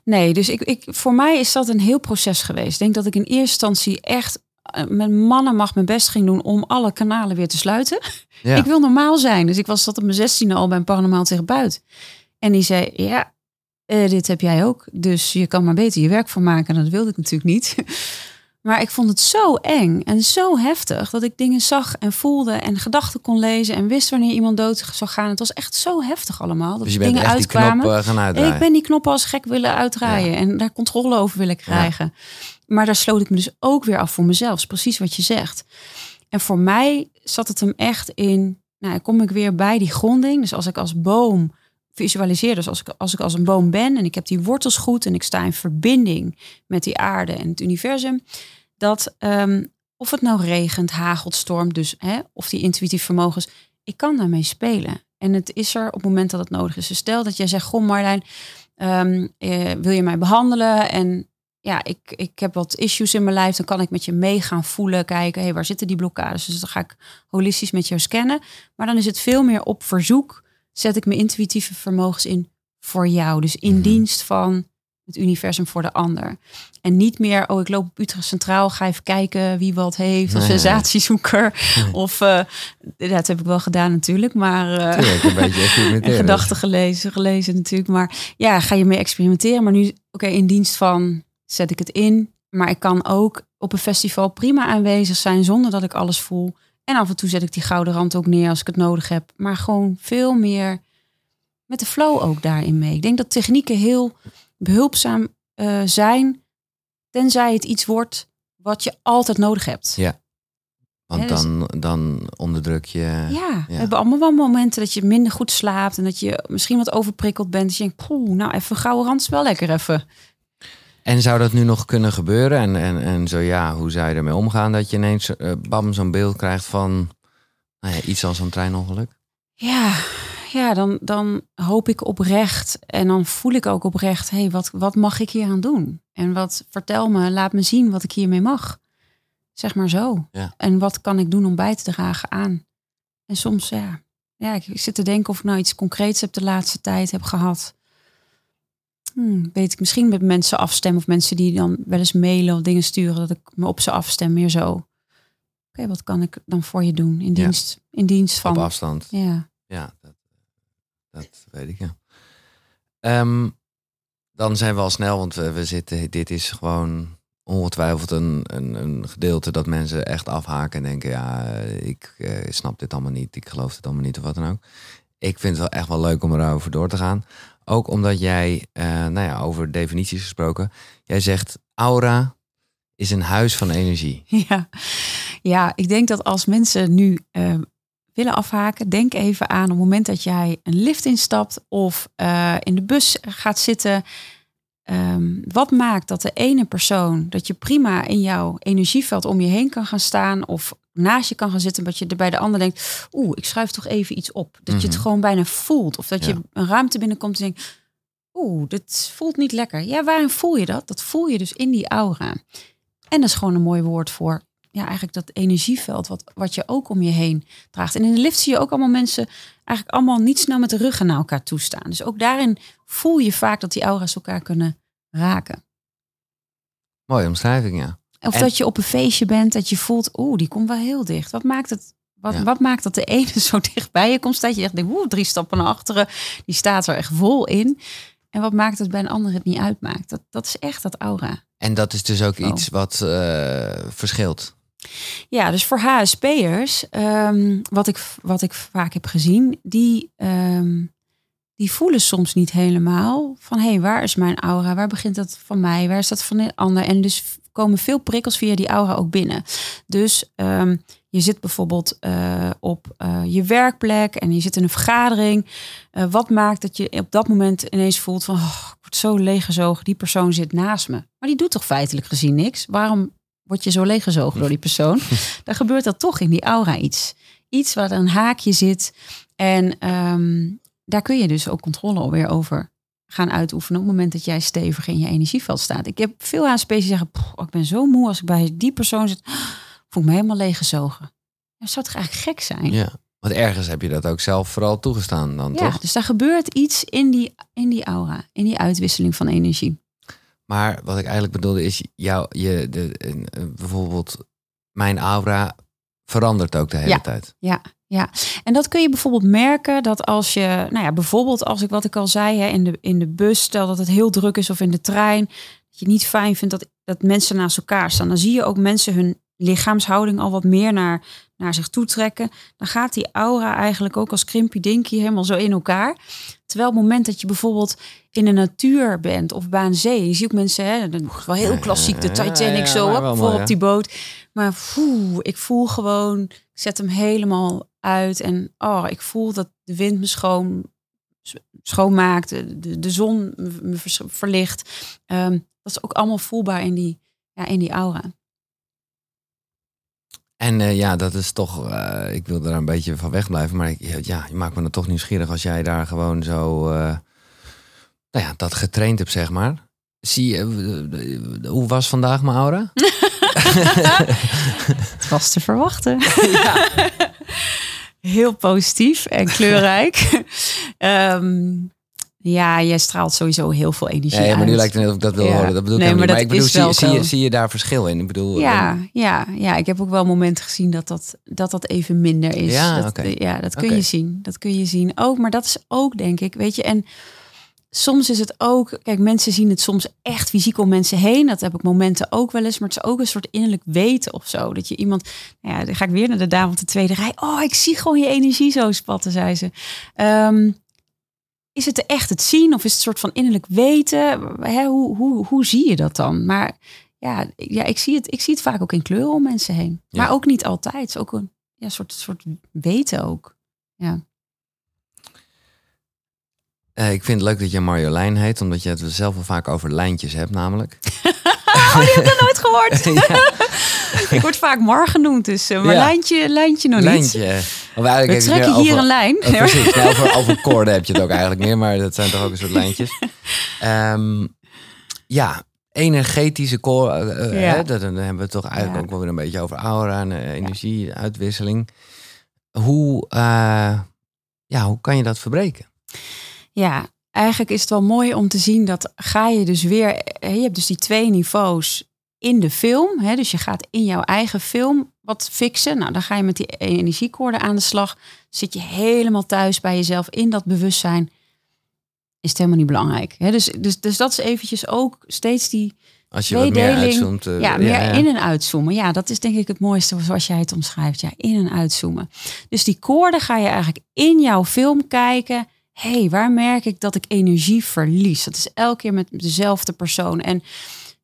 Nee, dus ik, ik, voor mij is dat een heel proces geweest. Ik denk dat ik in eerste instantie echt eh, met mannen mag mijn best ging doen om alle kanalen weer te sluiten. <laughs> Ja. Ik wil normaal zijn. Dus ik was tot op mijn zestiende al bij een paranormaal therapeut. En die zei, ja, dit heb jij ook. Dus je kan maar beter je werk van maken. En dat wilde ik natuurlijk niet. <laughs> Maar ik vond het zo eng en zo heftig dat ik dingen zag en voelde en gedachten kon lezen en wist wanneer iemand dood zou gaan. Het was echt zo heftig allemaal. Dat Dus je bent dingen echt die uitkwamen. knop eh, gaan uitdraaien. Ik ben die knoppen als gek willen uitdraaien en daar controle over willen krijgen. Maar daar sloot ik me dus ook weer af voor mezelf. Precies wat je zegt. En voor mij zat het hem echt in, nou, kom ik weer bij die gronding. Dus als ik als boom visualiseer, dus als ik, als ik als een boom ben en ik heb die wortels goed en ik sta in verbinding met die aarde en het universum, dat ehm, of het nou regent, hagelt, stormt, dus hè, of die intuïtief vermogens, ik kan daarmee spelen. En het is er op het moment dat het nodig is. Dus stel dat jij zegt, goh Marlijn, ehm, eh, wil je mij behandelen? En ja, ik, ik heb wat issues in mijn lijf. Dan kan ik met je mee gaan voelen, kijken, hey, waar zitten die blokkades? Dus dan ga ik holistisch met jou scannen. Maar dan is het veel meer op verzoek. Zet ik mijn intuïtieve vermogens in voor jou. Dus in Mhm. dienst van het universum voor de ander. En niet meer, oh, ik loop op Utrecht Centraal, ga even kijken wie wat heeft. Of Nee. sensatiezoeker. Of, ja, dat heb ik wel gedaan natuurlijk. Maar Tuurlijk, een beetje en <laughs> experimenteren. gedachten gelezen, gelezen natuurlijk. Maar ja, ga je mee experimenteren. Maar nu, oké, in dienst van zet ik het in. Maar ik kan ook op een festival prima aanwezig zijn zonder dat ik alles voel. En af en toe zet ik die gouden rand ook neer als ik het nodig heb. Maar gewoon veel meer met de flow ook daarin mee. Ik denk dat technieken heel behulpzaam eh, zijn. Tenzij het iets wordt wat je altijd nodig hebt. Ja. Want dus- dan, dan onderdruk je... Ja, we hebben allemaal wel momenten dat je minder goed slaapt en dat je misschien wat overprikkeld bent. Dus je denkt, poeh, nou even een gouden rand is wel lekker even. En zou dat nu nog kunnen gebeuren? En, en, en zo ja, hoe zou je ermee omgaan dat je ineens eh, bam zo'n beeld krijgt van nou ja, iets als een treinongeluk? Ja, ja dan, dan hoop ik oprecht en dan voel ik ook oprecht, hé, hey, wat, wat mag ik hier aan doen? En wat, vertel me, laat me zien wat ik hiermee mag. Zeg maar zo. Ja. En wat kan ik doen om bij te dragen aan? En soms, ja, ja, ik zit te denken of ik nou iets concreets heb de laatste tijd heb gehad. Hmm, weet ik misschien met mensen afstemmen of mensen die dan wel eens mailen of dingen sturen, dat ik me op ze afstem, meer zo. Oké, wat kan ik dan voor je doen? In Ja. dienst, in dienst van. Op afstand. Ja. Ja, dat, dat weet ik ja. Ehm, dan zijn we al snel, want we, we zitten, dit is gewoon ongetwijfeld een, een, een gedeelte dat mensen echt afhaken en denken, ja, ik eh, snap dit allemaal niet, ik geloof het allemaal niet of wat dan ook. Ik vind het wel echt wel leuk om erover door te gaan. Ook omdat jij, eh, nou ja, over definities gesproken, jij zegt aura is een huis van energie. <laughs> Ja. ja, ik denk dat als mensen nu eh, willen afhaken, denk even aan het moment dat jij een lift instapt of eh, in de bus gaat zitten. Ehm, wat maakt dat de ene persoon, dat je prima in jouw energieveld om je heen kan gaan staan of naast je kan gaan zitten, dat je er bij de ander denkt, oeh, ik schuif toch even iets op. Dat je het Mhm. gewoon bijna voelt. Of dat Ja. je een ruimte binnenkomt en denkt, oeh, dit voelt niet lekker. Ja, waarom voel je dat? Dat voel je dus in die aura. En dat is gewoon een mooi woord voor, ja, eigenlijk dat energieveld wat, wat je ook om je heen draagt. En in de lift zie je ook allemaal mensen eigenlijk allemaal niet snel met de ruggen naar elkaar toestaan. Dus ook daarin voel je vaak dat die aura's elkaar kunnen raken. Mooie omschrijving, ja. Of En- dat je op een feestje bent, dat je voelt, oeh, die komt wel heel dicht. Wat maakt het? Wat, Ja. wat maakt dat de ene <laughs> zo dicht bij je komt? Dat je echt denkt, oeh, drie stappen naar achteren. Die staat er echt vol in. En wat maakt het bij een ander het niet uitmaakt? Dat, dat is echt dat aura. En dat is dus ook Zo. iets wat eh, verschilt. Ja, dus voor HSP'ers, ehm, wat, ik, wat ik vaak heb gezien, die, ehm, die voelen soms niet helemaal van hé, hey, waar is mijn aura? Waar begint dat van mij? Waar is dat van de ander? En dus komen veel prikkels via die aura ook binnen. Dus ehm, je zit bijvoorbeeld eh, op eh, je werkplek en je zit in een vergadering. Eh, wat maakt dat je op dat moment ineens voelt van oh, ik word zo leeggezogen, die persoon zit naast me. Maar die doet toch feitelijk gezien niks? Waarom word je zo leeggezogen door die persoon? <laughs> Dan gebeurt dat toch in die aura iets. Iets waar een haakje zit. En ehm, daar kun je dus ook controle alweer over gaan uitoefenen op het moment dat jij stevig in je energieveld staat. Ik heb veel HSP's die zeggen, "Poh, ik ben zo moe als ik bij die persoon zit. Voel ik me helemaal leeggezogen. Dat zou toch eigenlijk gek zijn? Ja. Want ergens heb je dat ook zelf vooral toegestaan dan, Ja, toch? dus daar gebeurt iets in die, in die aura, in die uitwisseling van energie. Maar wat ik eigenlijk bedoelde is, jou, je, de, bijvoorbeeld mijn aura verandert ook de hele Ja. tijd. En dat kun je bijvoorbeeld merken dat als je, nou ja, bijvoorbeeld als ik wat ik al zei, hè, in, de, in de bus, stel dat het heel druk is of in de trein, dat je niet fijn vindt dat, dat mensen naast elkaar staan. Dan zie je ook mensen hun lichaamshouding al wat meer naar, naar zich toe trekken. Dan gaat die aura eigenlijk ook als krimpy dinky helemaal zo in elkaar. Terwijl op het moment dat je bijvoorbeeld in de natuur bent of bij een zee, je ziet ook mensen, hè, dat is wel heel klassiek, de Titanic ja, zo op, voor op die boot. Maar poeh, ik voel gewoon, ik zet hem helemaal uit en oh, ik voel dat de wind me schoon schoonmaakt, de, de, zon me- verlicht. Ehm, dat is ook allemaal voelbaar in die, ja, in die aura. En eh, ja, dat is toch, eh, ik wil er een beetje van wegblijven, maar ik, ja, je maakt me dan toch nieuwsgierig als jij daar gewoon zo, eh, nou ja, dat getraind hebt, zeg maar. Zie je, hoe was vandaag mijn aura? <laughs> <laughs> Het was te verwachten. Heel positief en kleurrijk. <laughs> Ehm, ja, jij straalt sowieso heel veel energie Nee, maar nu lijkt het net of ik dat wil Ja. horen. Dat bedoel ik Nee, helemaal maar. Maar ik bedoel, zie, wel zie, je, zie je daar verschil in? Ik bedoel, Ja, dan- ja, ja, ik heb ook wel momenten gezien dat dat, dat, dat even minder is. Ja, dat, ja, dat kun je zien. Dat kun je zien. Ook, maar dat is ook, denk ik, weet je. En soms is het ook, kijk, mensen zien het soms echt fysiek om mensen heen. Dat heb ik momenten ook wel eens. Maar het is ook een soort innerlijk weten of zo. Dat je iemand, nou ja, dan ga ik weer naar de dame op de tweede rij. Oh, ik zie gewoon je energie zo spatten, zei ze. Ehm, is het echt het zien of is het een soort van innerlijk weten? Hè, hoe, hoe, hoe zie je dat dan? Maar ja, ja ik, zie het, ik zie het vaak ook in kleuren om mensen heen. Ja. Maar ook niet altijd. Het is ook een ja, soort, soort weten ook. Ja. Eh, ik vind het leuk dat je Marjolein heet, omdat je het zelf wel vaak over lijntjes hebt, namelijk. <laughs> Oh, die heb ik nog nooit gehoord. <laughs> ik word vaak Mar genoemd, dus, eh, maar lijntje, lijntje nog niet. lijntje. Of eigenlijk We trekken hier over- een lijn. Oh, precies. Nou, over, over koorden heb je het ook eigenlijk meer, maar dat zijn toch ook een soort lijntjes. <laughs> Ehm, ja, energetische koorden. eh, Ja. dan hebben we het toch eigenlijk ook wel weer een beetje over aura en eh, energie, uitwisseling. Hoe, ja, hoe kan je dat verbreken? Ja, eigenlijk is het wel mooi om te zien dat ga je dus weer. Je hebt dus die twee niveaus in de film. Hè, dus je gaat in jouw eigen film wat fixen. Nou, dan ga je met die energiekoorden aan de slag. Zit je helemaal thuis bij jezelf in dat bewustzijn. Is het helemaal niet belangrijk. Hè? Dus, dus, dus dat is eventjes ook steeds die Als je wat meer uitzoomt. eh, ja, meer in en uitzoomen. Ja, dat is denk ik het mooiste zoals jij het omschrijft. Ja, in en uitzoomen. Dus die koorden ga je eigenlijk in jouw film kijken. Hé, hey, waar merk ik dat ik energie verlies? Dat is elke keer met dezelfde persoon. En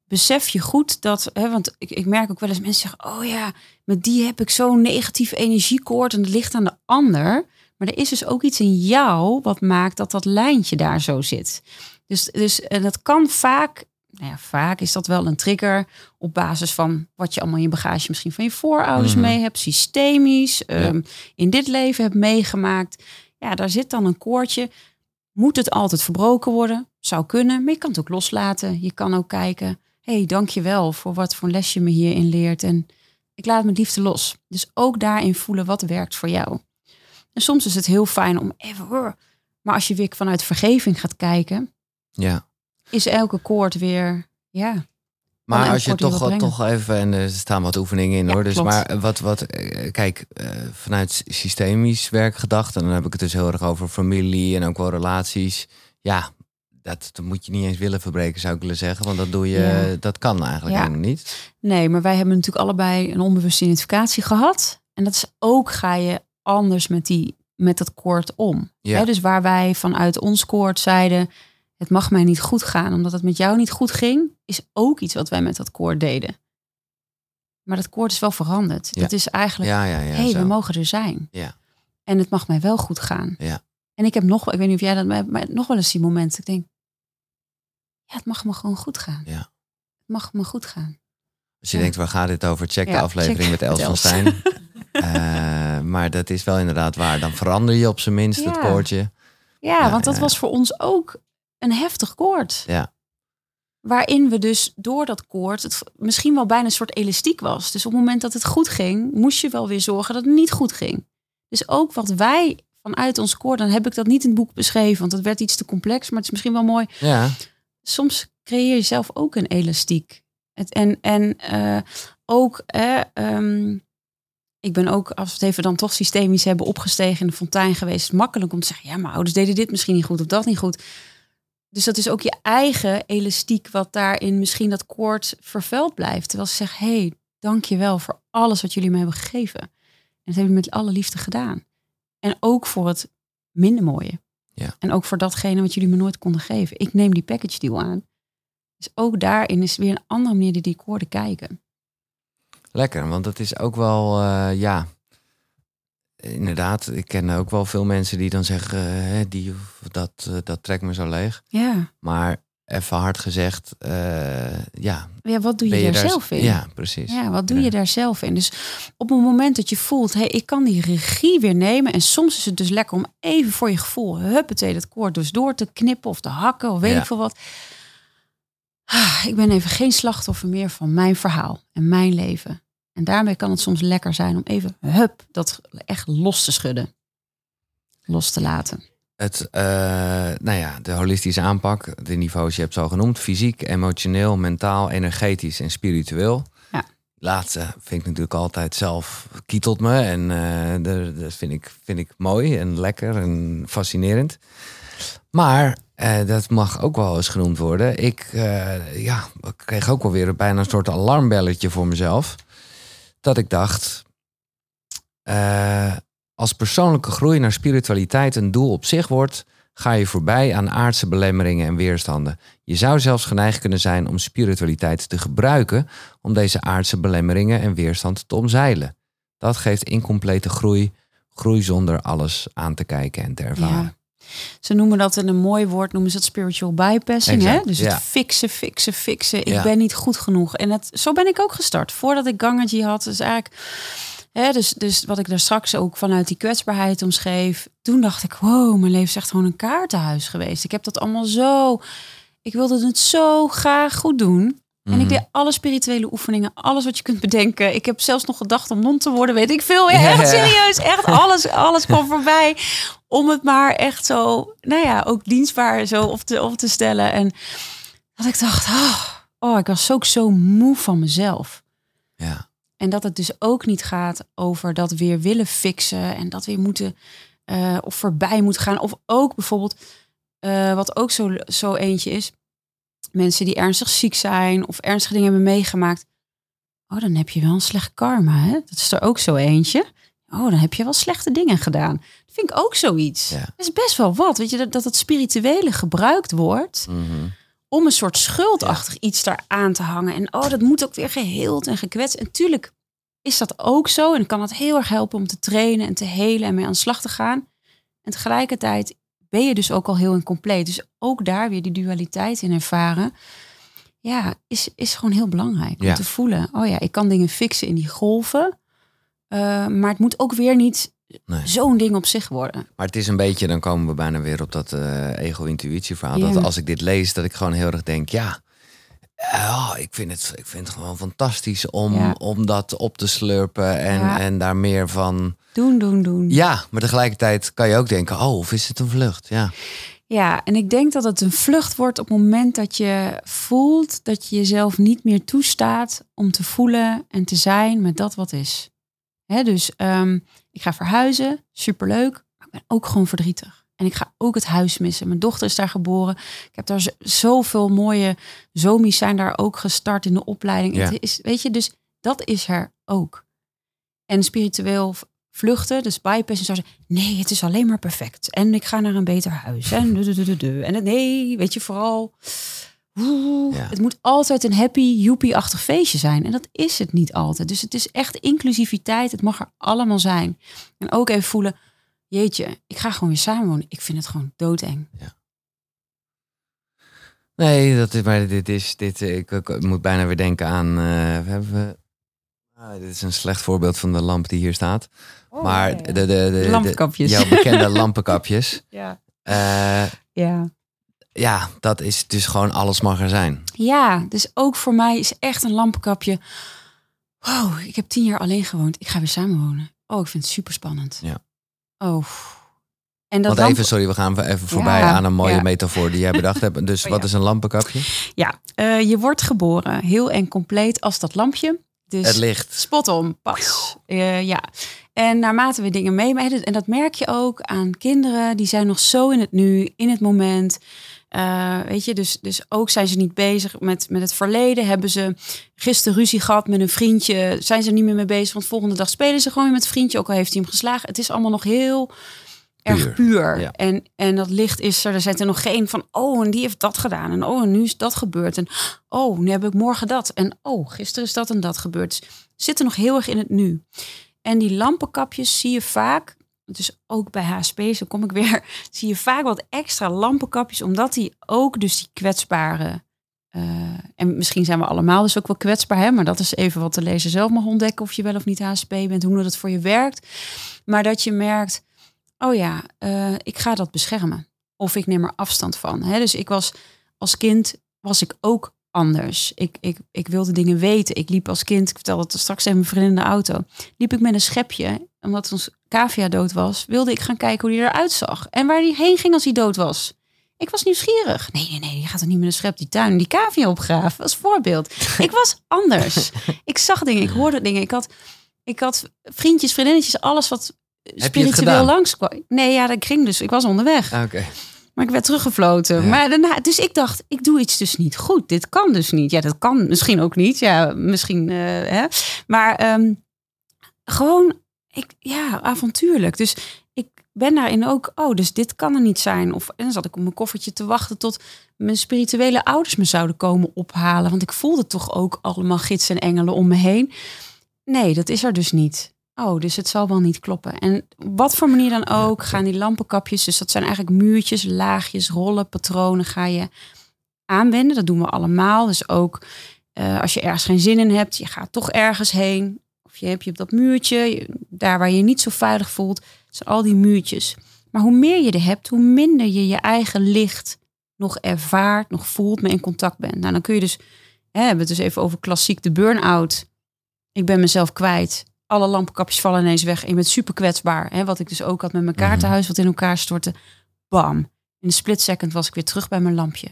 besef je goed dat, hè, want ik, ik merk ook wel eens mensen zeggen, oh ja, met die heb ik zo'n negatief energiekoord en het ligt aan de ander. Maar er is dus ook iets in jou wat maakt dat dat lijntje daar zo zit. Dus, dus en dat kan vaak, nou ja, vaak is dat wel een trigger op basis van wat je allemaal in je bagage misschien van je voorouders Mhm. mee hebt, systemisch, ehm, in dit leven hebt meegemaakt. Ja, daar zit dan een koordje. Moet het altijd verbroken worden? Zou kunnen, maar je kan het ook loslaten. Je kan ook kijken, hé, hey, dank je wel voor wat voor les je me hierin leert. En ik laat met liefde los. Dus ook daarin voelen wat werkt voor jou. En soms is het heel fijn om even... Maar als je weer vanuit vergeving gaat kijken, Ja. is elke koord weer... Ja, Maar elk als je toch, toch even, en er staan wat oefeningen in Ja, hoor. Dus klopt. maar wat, wat eh, kijk, eh, vanuit systemisch werk gedacht, en dan heb ik het dus heel erg over familie en ook wel relaties. Ja, dat, dat moet je niet eens willen verbreken, zou ik willen zeggen. Want dat doe je, Ja. dat kan eigenlijk Ja. helemaal niet. nee, maar wij hebben natuurlijk allebei een onbewuste identificatie gehad. En dat is ook, ga je anders met, die, met dat koord om. Ja. Dus waar wij vanuit ons koord zeiden, het mag mij niet goed gaan, omdat het met jou niet goed ging, is ook iets wat wij met dat koord deden. Maar dat koord is wel veranderd. Ja. Dat is eigenlijk, Ja, ja, ja. hé, hey, zo. we mogen er zijn. Ja. En het mag mij wel goed gaan. Ja. En ik heb nog, wel- ik weet niet of jij dat, maar maar nog wel eens die momenten. Ik denk, ja, het mag me gewoon goed gaan. Ja. Het mag me goed gaan. Als je denkt, waar gaat dit over? Check de aflevering check met Els van. Stijn. <laughs> Eh, maar dat is wel inderdaad waar. Dan verander je op zijn minst het koordje. Ja, want dat was voor ons ook een heftig koord. Ja. Waarin we dus door dat koord het misschien wel bijna een soort elastiek was. Dus op het moment dat het goed ging, moest je wel weer zorgen dat het niet goed ging. Dus ook wat wij vanuit ons koord, dan heb ik dat niet in het boek beschreven, want dat werd iets te complex, maar het is misschien wel mooi. Ja, Soms creëer je zelf ook een elastiek. Het, en en eh, ook, eh, ehm, ik ben ook, als we het even dan toch systemisch hebben opgestegen in de fontein geweest, makkelijk om te zeggen, ja, mijn ouders deden dit misschien niet goed of dat niet goed. Dus dat is ook je eigen elastiek wat daarin misschien dat koord vervuild blijft. Terwijl ze zeggen, hé, hey, dank je wel voor alles wat jullie me hebben gegeven. En dat hebben jullie met alle liefde gedaan. En ook voor het minder mooie. Ja. En ook voor datgene wat jullie me nooit konden geven. Ik neem die package deal aan. Dus ook daarin is weer een andere manier die die koorden kijken. lekker. Want dat is ook wel, eh, ja... Inderdaad, ik ken ook wel veel mensen die dan zeggen, eh, die, of dat, eh, dat trekt me zo leeg. Ja, Maar even hard gezegd, eh, ja. ja wat doe je, daar zelf in? Ja, precies. Ja, wat doe Ja. je daar zelf in? Dus op het moment dat je voelt, hé, hey, ik kan die regie weer nemen. En soms is het dus lekker om even voor je gevoel, huppatee, dat koord dus door te knippen of te hakken of weet Ja. ik veel wat. Ah, ik ben even geen slachtoffer meer van mijn verhaal en mijn leven. En daarmee kan het soms lekker zijn om even, hup, dat echt los te schudden. Los te laten. Het, eh, nou ja, de holistische aanpak, de niveaus je hebt zo genoemd. Fysiek, emotioneel, mentaal, energetisch en spiritueel. Ja. Laatste vind ik natuurlijk altijd zelf kietelt me. En eh, dat vind ik, vind ik mooi en lekker en fascinerend. Maar eh, dat mag ook wel eens genoemd worden. Ik ja, ik kreeg ook wel weer bijna een soort alarmbelletje voor mezelf. Dat ik dacht, eh, als persoonlijke groei naar spiritualiteit een doel op zich wordt, ga je voorbij aan aardse belemmeringen en weerstanden. Je zou zelfs geneigd kunnen zijn om spiritualiteit te gebruiken om deze aardse belemmeringen en weerstand te omzeilen. Dat geeft incomplete groei, groei zonder alles aan te kijken en te ervaren. Ze noemen dat in een mooi woord, noemen ze het spiritual bypassing. Hè? Dus ja. het fixen, fixen, fixen. Ik Ja. ben niet goed genoeg. En dat, zo ben ik ook gestart. Voordat ik Gangaji had, dus eigenlijk... Hè, dus, dus wat ik daar straks ook vanuit die kwetsbaarheid omschreef. Toen dacht ik, wow, mijn leven is echt gewoon een kaartenhuis geweest. Ik heb dat allemaal zo... Ik wilde het zo graag goed doen. En Mhm. ik deed alle spirituele oefeningen, alles wat je kunt bedenken. Ik heb zelfs nog gedacht om non te worden, weet ik veel. Ja, echt serieus, echt <laughs> alles, alles kwam voorbij. Om het maar echt zo, nou ja, ook dienstbaar zo op te, op te stellen. En dat ik dacht, oh, oh, ik was ook zo moe van mezelf. Ja. En dat het dus ook niet gaat over dat weer willen fixen en dat weer moeten eh, of voorbij moet gaan. Of ook bijvoorbeeld, eh, wat ook zo, zo eentje is, mensen die ernstig ziek zijn of ernstige dingen hebben meegemaakt. Oh, dan heb je wel een slecht karma, hè? Dat is er ook zo eentje. Oh, dan heb je wel slechte dingen gedaan. Dat vind ik ook zoiets. Ja. Dat is best wel wat, weet je, dat, dat het spirituele gebruikt wordt Mhm. om een soort schuldachtig iets daar aan te hangen. En oh, dat moet ook weer geheeld en gekwetst. En tuurlijk is dat ook zo. En kan dat heel erg helpen om te trainen en te helen en mee aan de slag te gaan. En tegelijkertijd ben je dus ook al heel incompleet. Dus ook daar weer die dualiteit in ervaren. Ja, is, is gewoon heel belangrijk Ja. om te voelen. Oh ja, ik kan dingen fixen in die golven. eh, maar het moet ook weer niet Nee. zo'n ding op zich worden. Maar het is een beetje, dan komen we bijna weer op dat eh, ego-intuïtie verhaal. Dat als ik dit lees, dat ik gewoon heel erg denk, ja, ja ik, vind het, ik vind het gewoon fantastisch om, Ja. om dat op te slurpen en, Ja. en daar meer van. Doen, doen, doen. Ja, maar tegelijkertijd kan je ook denken, oh, of is het een vlucht? Ja, Ja, en ik denk dat het een vlucht wordt op het moment dat je voelt dat je jezelf niet meer toestaat om te voelen en te zijn met dat wat is. Hè, dus ehm, ik ga verhuizen, superleuk, maar ik ben ook gewoon verdrietig. En ik ga ook het huis missen. Mijn dochter is daar geboren. Ik heb daar zoveel mooie zomies zijn daar ook gestart in de opleiding. Ja. Het is, weet je, dus dat is er ook. En spiritueel vluchten, dus bypassen, zou zeggen, nee, het is alleen maar perfect. En ik ga naar een beter huis. En, du- du- du. en het, nee, weet je, vooral... oeh, Ja. Het moet altijd een happy, joepie-achtig feestje zijn. En dat is het niet altijd. Dus het is echt inclusiviteit. Het mag er allemaal zijn. En ook even voelen, jeetje, ik ga gewoon weer samenwonen. Ik vind het gewoon doodeng. nee, dat is, maar dit is, dit, eh, ik, ik moet bijna weer denken aan, eh, we hebben, ah, dit is een slecht voorbeeld van de lamp die hier staat. maar de, de, de, de, Lampkapjes. jouw bekende lampenkapjes. <laughs> Ja. Eh, ja. ja, dat is dus gewoon alles mag er zijn. Ja, dus ook voor mij is echt een lampenkapje. Wow, ik heb tien jaar alleen gewoond. Ik ga weer samenwonen. Oh, ik vind het super spannend. Ja. Oh. En dat Want lamp- even, sorry, we gaan even voorbij Ja, aan een mooie ja. metafoor die jij bedacht hebt. Dus <laughs> Oh, wat ja. is een lampenkapje? Ja, eh, je wordt geboren heel en compleet als dat lampje. Dus Het licht. spot on, pas. Eh, ja. En naarmate we dingen meemaken, en dat merk je ook aan kinderen, die zijn nog zo in het nu, in het moment. Eh, weet je, dus, dus ook zijn ze niet bezig met, met het verleden. Hebben ze gisteren ruzie gehad met een vriendje, zijn ze er niet meer mee bezig. Want volgende dag spelen ze gewoon weer met het vriendje, ook al heeft hij hem geslagen. Het is allemaal nog heel erg Puur. puur. Ja. En, en dat licht is er. Er zijn er nog geen van, oh, en die heeft dat gedaan. En oh, en nu is dat gebeurd. En oh, nu heb ik morgen dat. En oh, gisteren is dat en dat gebeurd. Dus zitten nog heel erg in het nu. En die lampenkapjes zie je vaak, dus ook bij HSP, zo kom ik weer, <laughs> zie je vaak wat extra lampenkapjes, omdat die ook dus die kwetsbare, eh, en misschien zijn we allemaal dus ook wel kwetsbaar, hè, maar dat is even wat de lezer zelf mag ontdekken of je wel of niet HSP bent, hoe dat voor je werkt. Maar dat je merkt, oh ja, eh, ik ga dat beschermen. Of ik neem er afstand van. Hè? Dus ik was als kind was ik ook anders. Ik, ik, ik wilde dingen weten. Ik liep als kind, ik vertelde het straks even mijn vriendin in de auto, liep ik met een schepje, omdat ons cavia dood was, wilde ik gaan kijken hoe die eruit zag. En waar die heen ging als hij dood was. Ik was nieuwsgierig. Nee, nee, nee, je gaat er niet met een schep die tuin, die cavia opgraven. Als voorbeeld. <laughs> Ik was anders. ik zag dingen, ik hoorde dingen. Ik had, ik had vriendjes, vriendinnetjes, alles wat spiritueel langskwam. Nee, ja, dat ging dus. Ik was onderweg. Ah, Oké. Maar ik werd teruggefloten. Ja. Maar daarna, dus ik dacht, ik doe iets dus niet goed. Dit kan dus niet. Ja, dat kan misschien ook niet. Ja, misschien. eh, hè. Maar ehm, gewoon, ik, ja, avontuurlijk. Dus ik ben daarin ook, oh, dus dit kan er niet zijn. Of en dan zat ik op mijn koffertje te wachten tot mijn spirituele ouders me zouden komen ophalen. Want ik voelde toch ook allemaal gidsen en engelen om me heen. Nee, dat is er dus niet. Oh, dus het zal wel niet kloppen. En wat voor manier dan ook, gaan die lampenkapjes, dus dat zijn eigenlijk muurtjes, laagjes, rollen, patronen, ga je aanwenden. Dat doen we allemaal. Dus ook eh, als je ergens geen zin in hebt, je gaat toch ergens heen. Of je hebt je op dat muurtje, je- daar waar je je niet zo veilig voelt. Zijn al die muurtjes. Maar hoe meer je er hebt, hoe minder je je eigen licht nog ervaart, nog voelt, mee in contact bent. Nou, dan kun je dus, hè, we hebben het dus even over klassiek de burn-out. Ik ben mezelf kwijt. Alle lampenkapjes vallen ineens weg. En je bent super kwetsbaar. Hè, wat ik dus ook had met mijn kaartenhuis, wat in elkaar stortte. Bam. In een split second was ik weer terug bij mijn lampje.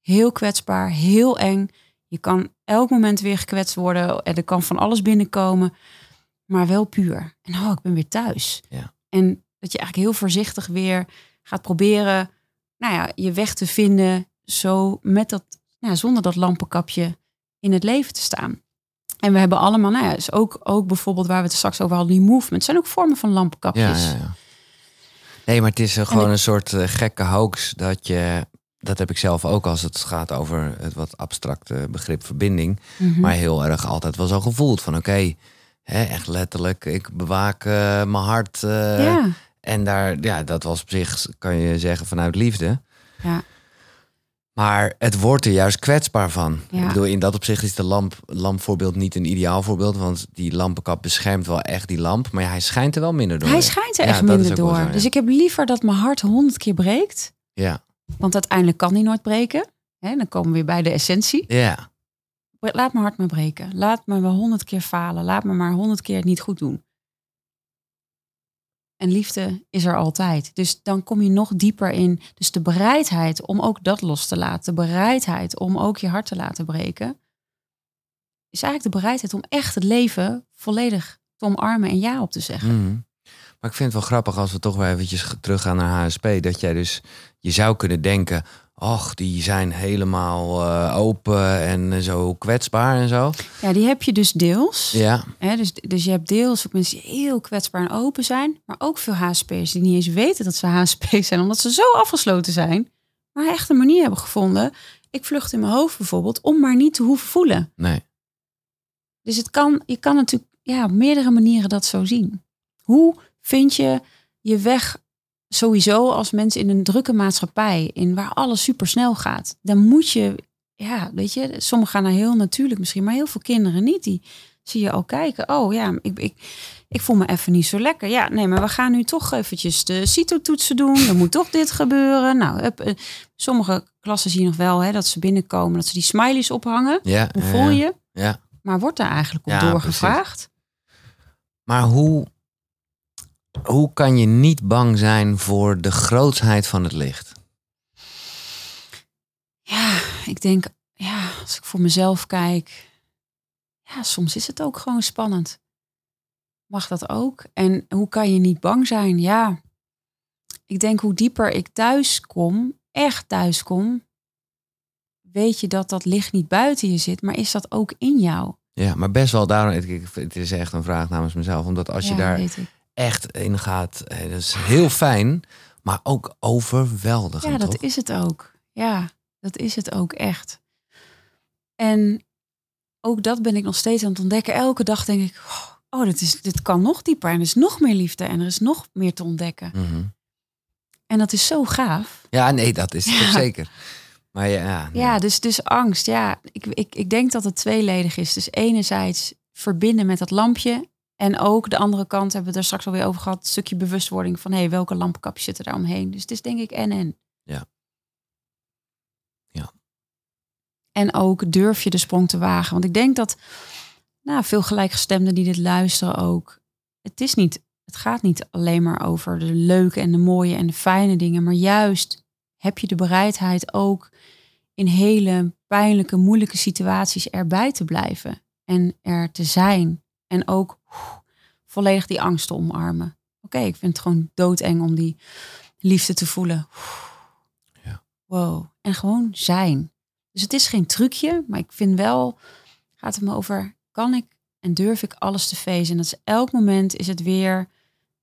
Heel kwetsbaar, heel eng. Je kan elk moment weer gekwetst worden. En er kan van alles binnenkomen. Maar wel puur. En oh, ik ben weer thuis. Ja. En dat je eigenlijk heel voorzichtig weer gaat proberen... Nou ja, je weg te vinden. Zo met dat, nou, ja, zonder dat lampenkapje in het leven te staan. En we hebben allemaal, nou ja, dus ook, ook bijvoorbeeld waar we het straks over hadden, die movement. zijn ook vormen van lampenkapjes. Ja, ja, ja. Nee, maar het is eh, gewoon ik- een soort eh, gekke hoax dat je... Dat heb ik zelf ook als het gaat over het wat abstracte begrip verbinding. Mhm. Maar heel erg altijd wel zo gevoeld van oké, echt letterlijk, ik bewaak eh, mijn hart. eh, ja. En daar, ja, dat was op zich, kan je zeggen, vanuit liefde. Ja. Maar het wordt er juist kwetsbaar van. Ja. Ik bedoel, in dat opzicht is de lamp, lampvoorbeeld niet een ideaal voorbeeld. Want die lampenkap beschermt wel echt die lamp. Maar ja, hij schijnt er wel minder door. Hij schijnt er echt minder door. zo. Dus ik heb liever dat mijn hart honderd keer breekt. Ja, Want uiteindelijk kan die nooit breken. Hè, dan komen we weer bij de essentie. ja, Laat mijn hart maar breken. Laat me wel honderd keer falen. Laat me maar honderd keer het niet goed doen. En liefde is er altijd. Dus dan kom je nog dieper in. Dus de bereidheid om ook dat los te laten. De bereidheid om ook je hart te laten breken. Is eigenlijk de bereidheid om echt het leven volledig te omarmen en ja op te zeggen. Mhm. Maar ik vind het wel grappig als we toch weer eventjes teruggaan naar HSP. Dat jij dus, je zou kunnen denken, ach, die zijn helemaal eh, open en zo kwetsbaar en zo. Ja, die heb je dus deels. Ja, Hè, dus, dus je hebt deels ook mensen die heel kwetsbaar en open zijn. Maar ook veel HSP'ers die niet eens weten dat ze HSP zijn. Omdat ze zo afgesloten zijn. Maar echt een manier hebben gevonden. Ik vlucht in mijn hoofd bijvoorbeeld. Om maar niet te hoeven voelen. nee. Dus het kan, je kan natuurlijk ja, op meerdere manieren dat zo zien. Hoe vind je je weg sowieso als mensen in een drukke maatschappij. In waar alles super snel gaat. Dan moet je, ja, weet je. Sommigen gaan er heel natuurlijk misschien. Maar heel veel kinderen niet. Die zie je al kijken. Oh ja, ik, ik, ik voel me even niet zo lekker. Ja, nee, maar we gaan nu toch eventjes de CITO-toetsen doen. Er moet toch dit gebeuren. Nou, eh, sommige klassen zie je nog wel hè, dat ze binnenkomen. Dat ze die smileys ophangen. Ja, Hoe voel je? Ja. Maar wordt daar eigenlijk op Ja, doorgevraagd? Maar hoe, hoe kan je niet bang zijn voor de grootsheid van het licht? Ja, ik denk, ja, als ik voor mezelf kijk, ja, soms is het ook gewoon spannend. Mag dat ook? En hoe kan je niet bang zijn? Ja, ik denk hoe dieper ik thuis kom, echt thuis kom, weet je dat dat licht niet buiten je zit, maar is dat ook in jou? Ja, maar best wel daarom. Het is echt een vraag namens mezelf. Omdat als je daar. Echt in gaat, eh, dat is heel fijn, maar ook overweldigend. Ja, dat toch? is het ook. Ja, dat is het ook echt. En ook dat ben ik nog steeds aan het ontdekken. Elke dag denk ik, oh, dit, is, dit kan nog dieper. En er is nog meer liefde en er is nog meer te ontdekken. Mhm. En dat is zo gaaf. Ja, nee, dat is het <laughs> Ja. zeker. Maar ja, ja, nee. Ja, dus, dus angst. Ja, ik, ik, ik denk dat het tweeledig is. Dus enerzijds verbinden met dat lampje. En ook de andere kant hebben we er straks alweer over gehad. Een stukje bewustwording van hé, hey, welke lampenkapjes zitten daar omheen. Dus het is denk ik en en. Ja. Ja. En ook durf je de sprong te wagen. Want ik denk dat nou, veel gelijkgestemden die dit luisteren ook. Het is niet, het gaat niet alleen maar over de leuke en de mooie en de fijne dingen. Maar juist heb je de bereidheid ook in hele pijnlijke, moeilijke situaties erbij te blijven. En er te zijn. En ook volledig die angst te omarmen. Oké, ik vind het gewoon doodeng om die liefde te voelen. Ja. Wow. En gewoon zijn. Dus het is geen trucje, maar ik vind wel, gaat het me over, kan ik en durf ik alles te feesten? En dat is elk moment is het weer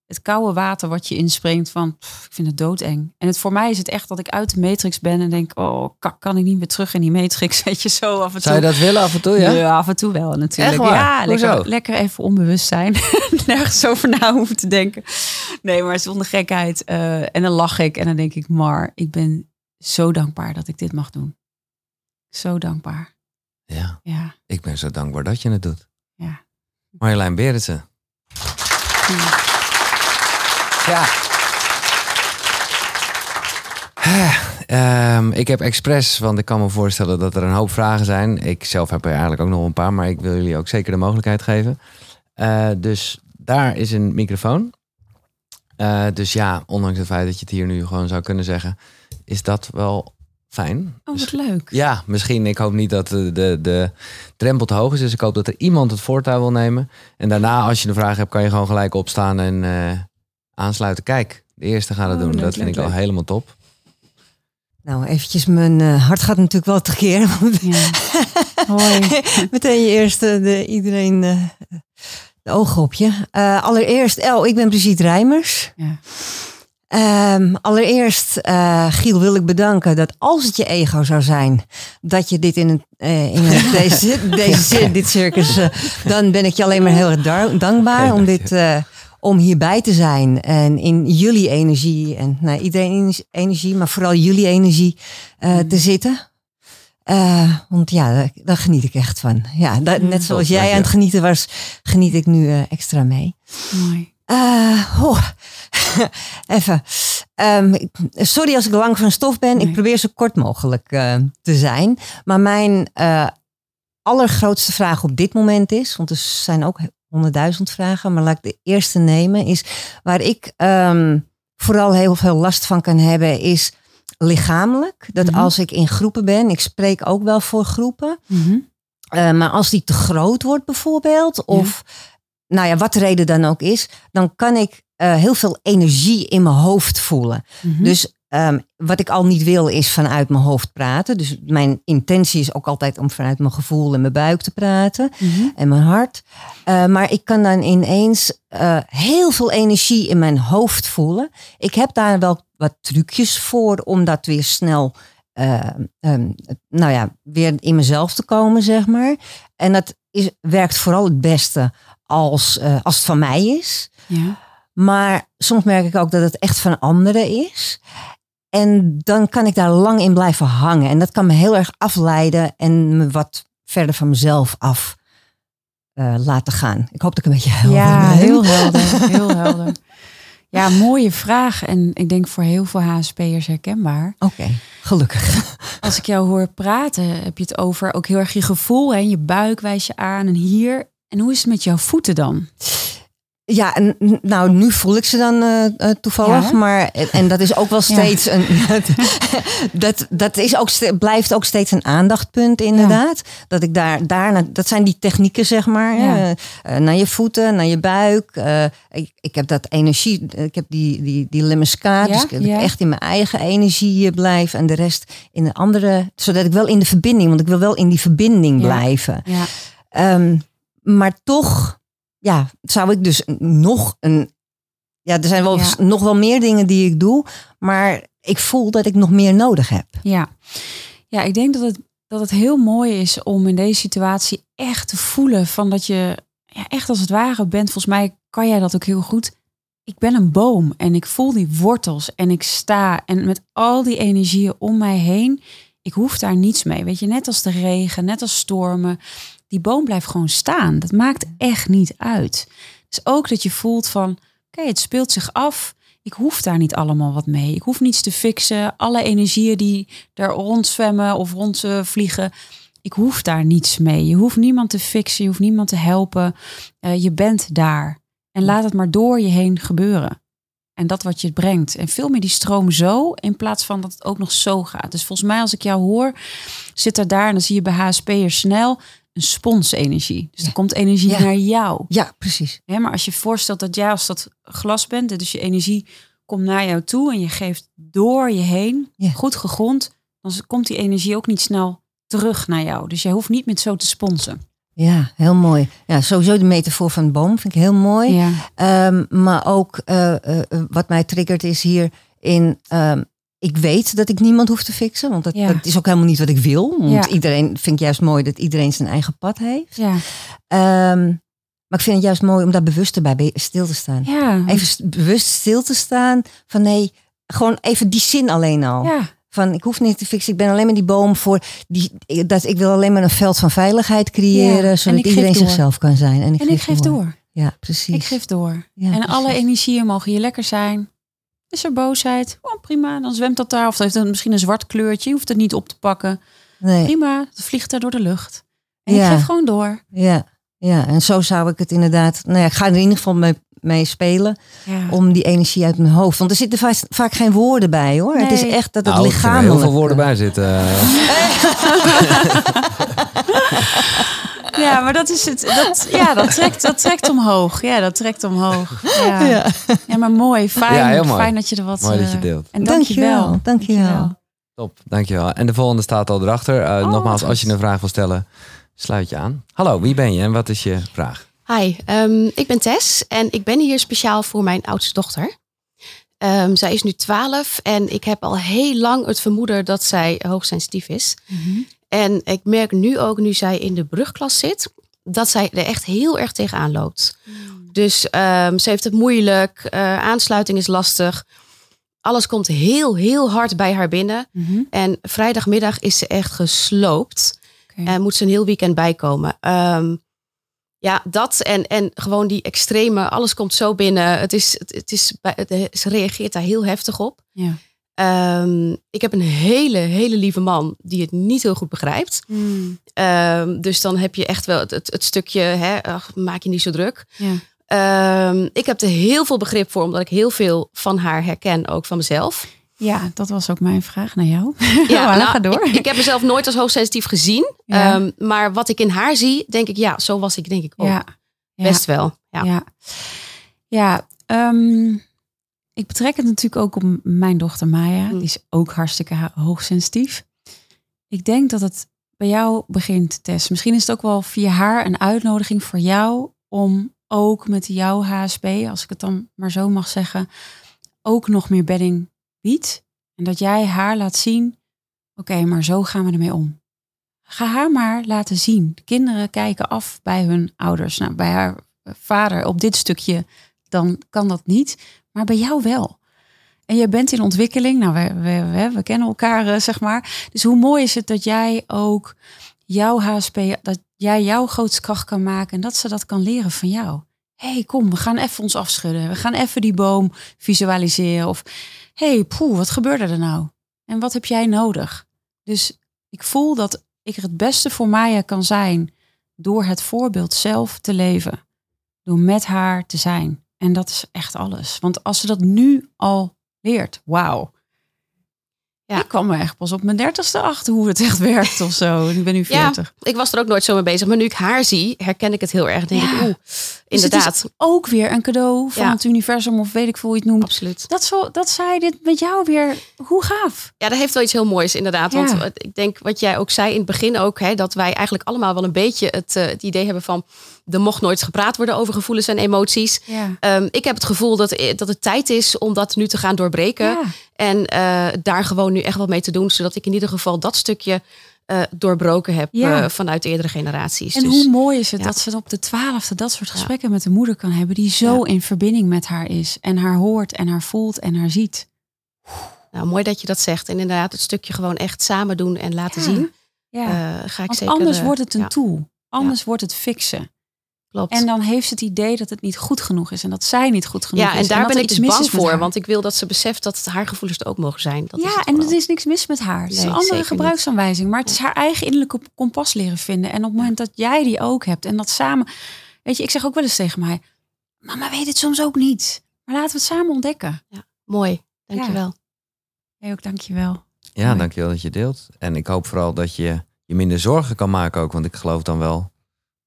het koude water wat je inspringt van, pff, ik vind het doodeng. En het, voor mij is het echt dat ik uit de matrix ben en denk, oh, kak, kan ik niet meer terug in die matrix? <laughs> Weet je, zo af en toe. Zou je dat willen af en toe, ja? Ja, af en toe wel natuurlijk. Ja, lekker, Hoezo? lekker even onbewust zijn. <laughs> Nergens over na hoeven te denken. Nee, maar zonder gekheid. eh, en dan lach ik en dan denk ik, maar ik ben zo dankbaar dat ik dit mag doen. Zo dankbaar. Ja, Ja. ik ben zo dankbaar dat je het doet. Ja. Marjolein Berendsen. Ja. Ehm, ik heb expres, want ik kan me voorstellen dat er een hoop vragen zijn. Ik zelf heb er eigenlijk ook nog een paar, maar ik wil jullie ook zeker de mogelijkheid geven. Eh, dus daar is een microfoon. Eh, dus ja, ondanks het feit dat je het hier nu gewoon zou kunnen zeggen, is dat wel fijn. Oh, wat leuk. ja, misschien. Ik hoop niet dat de, de, de drempel te hoog is. Dus ik hoop dat er iemand het voortouw wil nemen. En daarna, als je een vraag hebt, kan je gewoon gelijk opstaan en eh, aansluiten. Kijk, de eerste gaat het Oh, doen. leuk, dat vind leuk, ik al helemaal top. Nou, eventjes, mijn eh, hart gaat natuurlijk wel tekeer. Want Ja. Hoi. <laughs> meteen je eerste de, iedereen eh, de ogen op je. Eh, allereerst, El, ik ben Brigitte Rijmers. Ja. Ehm, allereerst, eh, Giel, wil ik bedanken dat als het je ego zou zijn, dat je dit in, een, eh, in een, <laughs> deze, deze, dit circus, dan ben ik je alleen maar heel erg dankbaar om dit, eh, om hierbij te zijn en in jullie energie en nou, iedereen energie, maar vooral jullie energie uh, te zitten. Uh, want ja, daar, daar, geniet ik echt van. Ja, dat, net zoals jij aan het genieten was, geniet ik nu uh, extra mee. Mooi. oh. <laughs> Even. Um, sorry als ik lang van stof ben. Nee. Ik probeer zo kort mogelijk uh, te zijn. Maar mijn allergrootste vraag op dit moment is, want er zijn ook honderdduizend vragen, maar laat ik de eerste nemen, is waar ik um, vooral heel veel last van kan hebben, is lichamelijk. Dat mm -hmm. als ik in groepen ben, ik spreek ook wel voor groepen, mm -hmm. uh, maar als die te groot wordt bijvoorbeeld, of ja. nou ja, wat de reden dan ook is, dan kan ik uh, heel veel energie in mijn hoofd voelen. Mhm. Mm -hmm. Dus Um, wat ik al niet wil is vanuit mijn hoofd praten. Dus mijn intentie is ook altijd om vanuit mijn gevoel en mijn buik te praten. Mhm. Mm -hmm. En mijn hart. Uh, maar ik kan dan ineens uh, heel veel energie in mijn hoofd voelen. Ik heb daar wel wat trucjes voor om dat weer snel. Uh, um, nou ja, weer in mezelf te komen, zeg maar. En dat is, werkt vooral het beste als, als het van mij is. Ja. Maar soms merk ik ook dat het echt van anderen is. En dan kan ik daar lang in blijven hangen. En dat kan me heel erg afleiden en me wat verder van mezelf af uh, laten gaan. Ik hoop dat ik een beetje helder ja, ben. heel <laughs> helder. Heel helder. Ja, mooie vraag. En ik denk voor heel veel HSP'ers herkenbaar. Oké, okay, gelukkig. <laughs> Als ik jou hoor praten, heb je het over ook heel erg je gevoel. Hè? Je buik wijs je aan en hier. En hoe is het met jouw voeten dan? Ja, en nou, nu voel ik ze dan uh, toevallig, ja, maar en dat is ook wel <laughs> steeds ja. een. <laughs> dat, dat is ook, blijft ook steeds een aandachtpunt, inderdaad. Ja. Dat ik daar, daarna, dat zijn die technieken, zeg maar. Uh, naar je voeten, naar je buik. Uh, ik, ik heb dat energie, ik heb die, die, die dus ik, ik echt in mijn eigen energie blijf en de rest in een andere, zodat ik wel in de verbinding, want ik wil wel in die verbinding blijven. Um, maar toch ja, zou ik dus nog een. Ja, er zijn wel ja. nog wel meer dingen die ik doe, maar ik voel dat ik nog meer nodig heb. Ja, ja ik denk dat het, dat het heel mooi is om in deze situatie echt te voelen van dat je ja, echt als het ware bent. Volgens mij kan jij dat ook heel goed. Ik ben een boom en ik voel die wortels en ik sta en met al die energieën om mij heen. Ik hoef daar niets mee. Weet je, net als de regen, net als stormen die boom blijft gewoon staan. Dat maakt echt niet uit. Dus ook dat je voelt van, oké, het speelt zich af. Ik hoef daar niet allemaal wat mee. Ik hoef niets te fixen. Alle energieën die daar rondzwemmen of rondvliegen, ik hoef daar niets mee. Je hoeft niemand te fixen, je hoeft niemand te helpen. Uh, je bent daar. En laat het maar door je heen gebeuren. En dat wat je brengt. En veel meer die stroom zo, in plaats van dat het ook nog zo gaat. Dus volgens mij, als ik jou hoor, zit er daar en dan zie je bij HSP'er snel een sponsenergie. Dus ja. er komt energie ja. naar jou. Ja, precies. Ja, maar als je voorstelt dat jij als dat glas bent, dus je energie komt naar jou toe en je geeft door je heen, ja. goed gegrond, dan komt die energie ook niet snel terug naar jou. Dus jij hoeft niet met zo te sponsen. Ja, heel mooi. Ja, sowieso de metafoor van de boom vind ik heel mooi. Ja. Um, maar ook uh, uh, wat mij triggert is hier in um, ik weet dat ik niemand hoef te fixen, want dat, ja. dat is ook helemaal niet wat ik wil. Want Ja. iedereen vind ik juist mooi dat iedereen zijn eigen pad heeft. Ja. Ehm, maar ik vind het juist mooi om daar bewust bij stil te staan. Even st- bewust stil te staan van nee, gewoon even die zin alleen al. Van ik hoef niet te fixen, ik ben alleen maar die boom voor die, dat ik wil alleen maar een veld van veiligheid creëren, zodat iedereen zichzelf kan zijn. En ik, En ik geef door. Ja, precies. Ik geef door. Ja, en alle energieën mogen hier lekker zijn. Is er boosheid? Oh, prima. Dan zwemt dat daar. Of het heeft dan misschien een zwart kleurtje. Je hoeft het niet op te pakken. Nee. Prima. Het vliegt daar door de lucht. En Ja. ik geef gewoon door. Ja, ja, en zo zou ik het inderdaad. Nou ja, ik ga er in ieder geval mee, mee spelen. Ja. Om die energie uit mijn hoofd. Want er zitten vaak, vaak geen woorden bij hoor. Het is echt dat het Nou, er kunnen lichamelijk. heel veel woorden bij zitten. <laughs> <laughs> Ja, maar dat is het. Dat, ja, dat trekt, dat trekt omhoog. Ja, dat trekt omhoog. Ja, ja. Ja. maar mooi. Fijn, Ja, heel mooi. fijn dat je er wat... Mooi dat je eh, deelt. En dankjewel. Dankjewel. Dankjewel. Top, dankjewel. En de volgende staat al erachter. Uh, Oh, nogmaals, als je een vraag wil stellen, sluit je aan. Hallo, wie ben je en wat is je vraag? Hi, ehm, ik ben Tess en ik ben hier speciaal voor mijn oudste dochter. Ehm, zij is nu 12 en ik heb al heel lang het vermoeden dat zij hoogsensitief is. Mhm. En ik merk nu ook, nu zij in de brugklas zit, dat zij er echt heel erg tegenaan loopt. Dus ehm, ze heeft het moeilijk, uh, aansluiting is lastig. Alles komt heel, heel hard bij haar binnen. Mhm. En vrijdagmiddag is ze echt gesloopt. En moet ze een heel weekend bijkomen. Ehm, ja, dat en, en gewoon die extreme, alles komt zo binnen. Het is, het, is, het, ze reageert daar heel heftig op. Ja. Ehm, ik heb een hele, hele lieve man die het niet heel goed begrijpt. Mm. Ehm, dus dan heb je echt wel het, het, stukje, hè, ach, maak je niet zo druk. Ja. Ehm, ik heb er heel veel begrip voor, omdat ik heel veel van haar herken, ook van mezelf. Ja, dat was ook mijn vraag naar jou. Ja, <laughs> maar nou, ga door. Ik, ik, heb mezelf nooit als hoogsensitief gezien. Ja. Maar wat ik in haar zie, denk ik, ja, zo was ik denk ik ook. ja. Best wel. Ja. Ja, ja ehm, ik betrek het natuurlijk ook op mijn dochter Maya. Mm. Die is ook hartstikke ha- hoogsensitief. Ik denk dat het bij jou begint, Tess. Misschien is het ook wel via haar een uitnodiging voor jou om ook met jouw HSP, als ik het dan maar zo mag zeggen, ook nog meer bedding biedt. En dat jij haar laat zien, oké, maar zo gaan we ermee om. Ga haar maar laten zien. De kinderen kijken af bij hun ouders. Nou, bij haar vader op dit stukje, dan kan dat niet. Maar bij jou wel. En je bent in ontwikkeling. Nou, we, we, we, kennen elkaar, eh, zeg maar. Dus hoe mooi is het dat jij ook jouw HSP, dat jij jouw grootste kracht kan maken en dat ze dat kan leren van jou. Hey, kom, we gaan even ons afschudden. We gaan even die boom visualiseren. Of hey, poeh, wat gebeurde er nou? En wat heb jij nodig? Dus ik voel dat ik het beste voor Maya kan zijn door het voorbeeld zelf te leven. Door met haar te zijn. En dat is echt alles. Want als ze dat nu al leert, wauw. Ja. Ik kwam er echt pas op mijn dertigste achter hoe het echt werkt of zo. En ik ben nu Ja, 40. ik was er ook nooit zo mee bezig. Maar nu ik haar zie, herken ik het heel erg. Denk Ja. ik, oeh, Dus inderdaad. het is ook weer een cadeau van Ja. het universum of weet ik veel hoe je het noemt. Absoluut. Dat, zo, dat zij dit met jou weer, hoe gaaf. Ja, dat heeft wel iets heel moois inderdaad. Ja. Want ik denk wat jij ook zei in het begin ook, hè, dat wij eigenlijk allemaal wel een beetje het, eh, het idee hebben van er mocht nooit gepraat worden over gevoelens en emoties. Ja. Ehm, ik heb het gevoel dat, dat het tijd is om dat nu te gaan doorbreken. Ja. En eh, daar gewoon nu echt wat mee te doen, zodat ik in ieder geval dat stukje eh, doorbroken heb Ja. eh, vanuit eerdere generaties. En dus, hoe mooi is het ja. dat ze op de twaalfde dat soort gesprekken met de moeder kan hebben. Die zo in verbinding met haar is. En haar hoort en haar voelt en haar ziet. nou, mooi dat je dat zegt. En inderdaad, het stukje gewoon echt samen doen en laten zien. Ja. eh, ga ik Want zeker. anders eh, wordt het een tool. Anders wordt het fixen. Klopt. En dan heeft ze het idee dat het niet goed genoeg is. En dat zij niet goed genoeg ja, is. en daar dat ben ik dus mis bang voor. Want ik wil dat ze beseft dat haar gevoelens er ook mogen zijn. Dat is ja, het en er is niks mis met haar. Het is Nee, een andere gebruiksaanwijzing. Maar het is haar eigen innerlijke kompas leren vinden. En op het moment dat jij die ook hebt en dat samen. Weet je, ik zeg ook wel eens tegen mij: Mama weet het soms ook niet. Maar laten we het samen ontdekken. Mooi, dankjewel. Jij ook, dankjewel. Ja, Mooi. dankjewel dat je deelt. En ik hoop vooral dat je je minder zorgen kan maken ook. Want ik geloof dan wel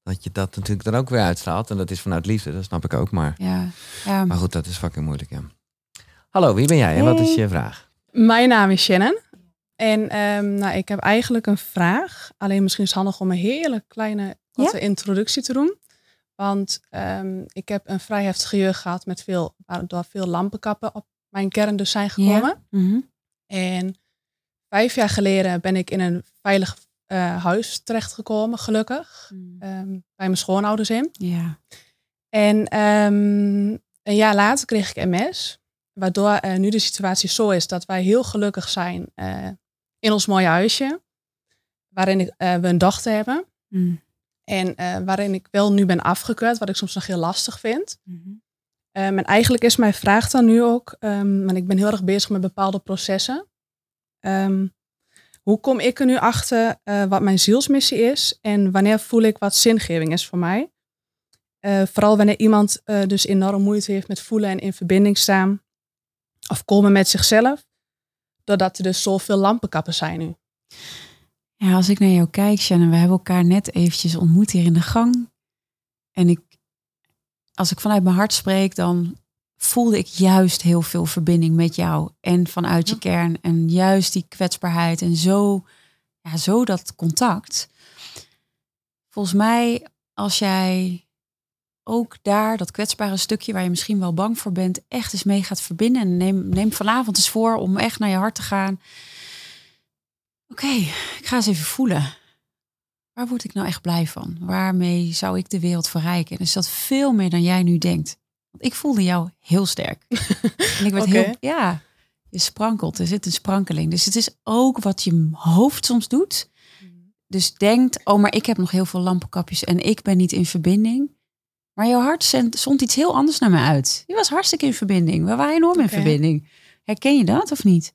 dat je dat natuurlijk dan ook weer uitstraalt. En dat is vanuit liefde, dat snap ik ook. Maar, Ja, ja. maar goed, dat is fucking moeilijk, ja. Hallo, wie ben jij en wat is je vraag? Mijn naam is Shannon. En ehm, nou, ik heb eigenlijk een vraag. Alleen misschien is het handig om een hele kleine korte introductie te doen. Want ehm, ik heb een vrij heftige jeugd gehad met veel, waardoor veel lampenkappen op mijn kern dus zijn gekomen. Mhm. En vijf jaar geleden ben ik in een veilig eh, huis terechtgekomen, gelukkig. ehm, bij mijn schoonouders in. Ja. En ehm, een jaar later kreeg ik MS. Waardoor nu de situatie zo is dat wij heel gelukkig zijn eh, in ons mooie huisje. Waarin ik, eh, we een dochter hebben. Mm. En waarin ik wel nu ben afgekeurd, wat ik soms nog heel lastig vind. Ehm, en eigenlijk is mijn vraag dan nu ook, um, want ik ben heel erg bezig met bepaalde processen. Hoe kom ik er nu achter eh, wat mijn zielsmissie is en wanneer voel ik wat zingeving is voor mij? Eh, vooral wanneer iemand eh, dus enorm moeite heeft met voelen en in verbinding staan of komen met zichzelf, doordat er dus zoveel lampenkappen zijn nu. Ja, als ik naar jou kijk, Shannon, we hebben elkaar net eventjes ontmoet hier in de gang. En ik, als ik vanuit mijn hart spreek, dan voelde ik juist heel veel verbinding met jou. En vanuit je kern. En juist die kwetsbaarheid. En zo, ja, zo dat contact. Volgens mij, als jij ook daar, dat kwetsbare stukje waar je misschien wel bang voor bent, echt eens mee gaat verbinden. En neem, neem vanavond eens voor om echt naar je hart te gaan. Oké, ik ga eens even voelen. waar word ik nou echt blij van? Waarmee zou ik de wereld verrijken? En is dat veel meer dan jij nu denkt? Want ik voelde jou heel sterk. <laughs> en ik werd heel, ja, je sprankelt. Er zit een sprankeling. Dus het is ook wat je hoofd soms doet. Dus denkt, oh, maar ik heb nog heel veel lampenkapjes en ik ben niet in verbinding. Maar jouw hart zond iets heel anders naar me uit. Je was hartstikke in verbinding. We waren enorm in verbinding. Herken je dat of niet?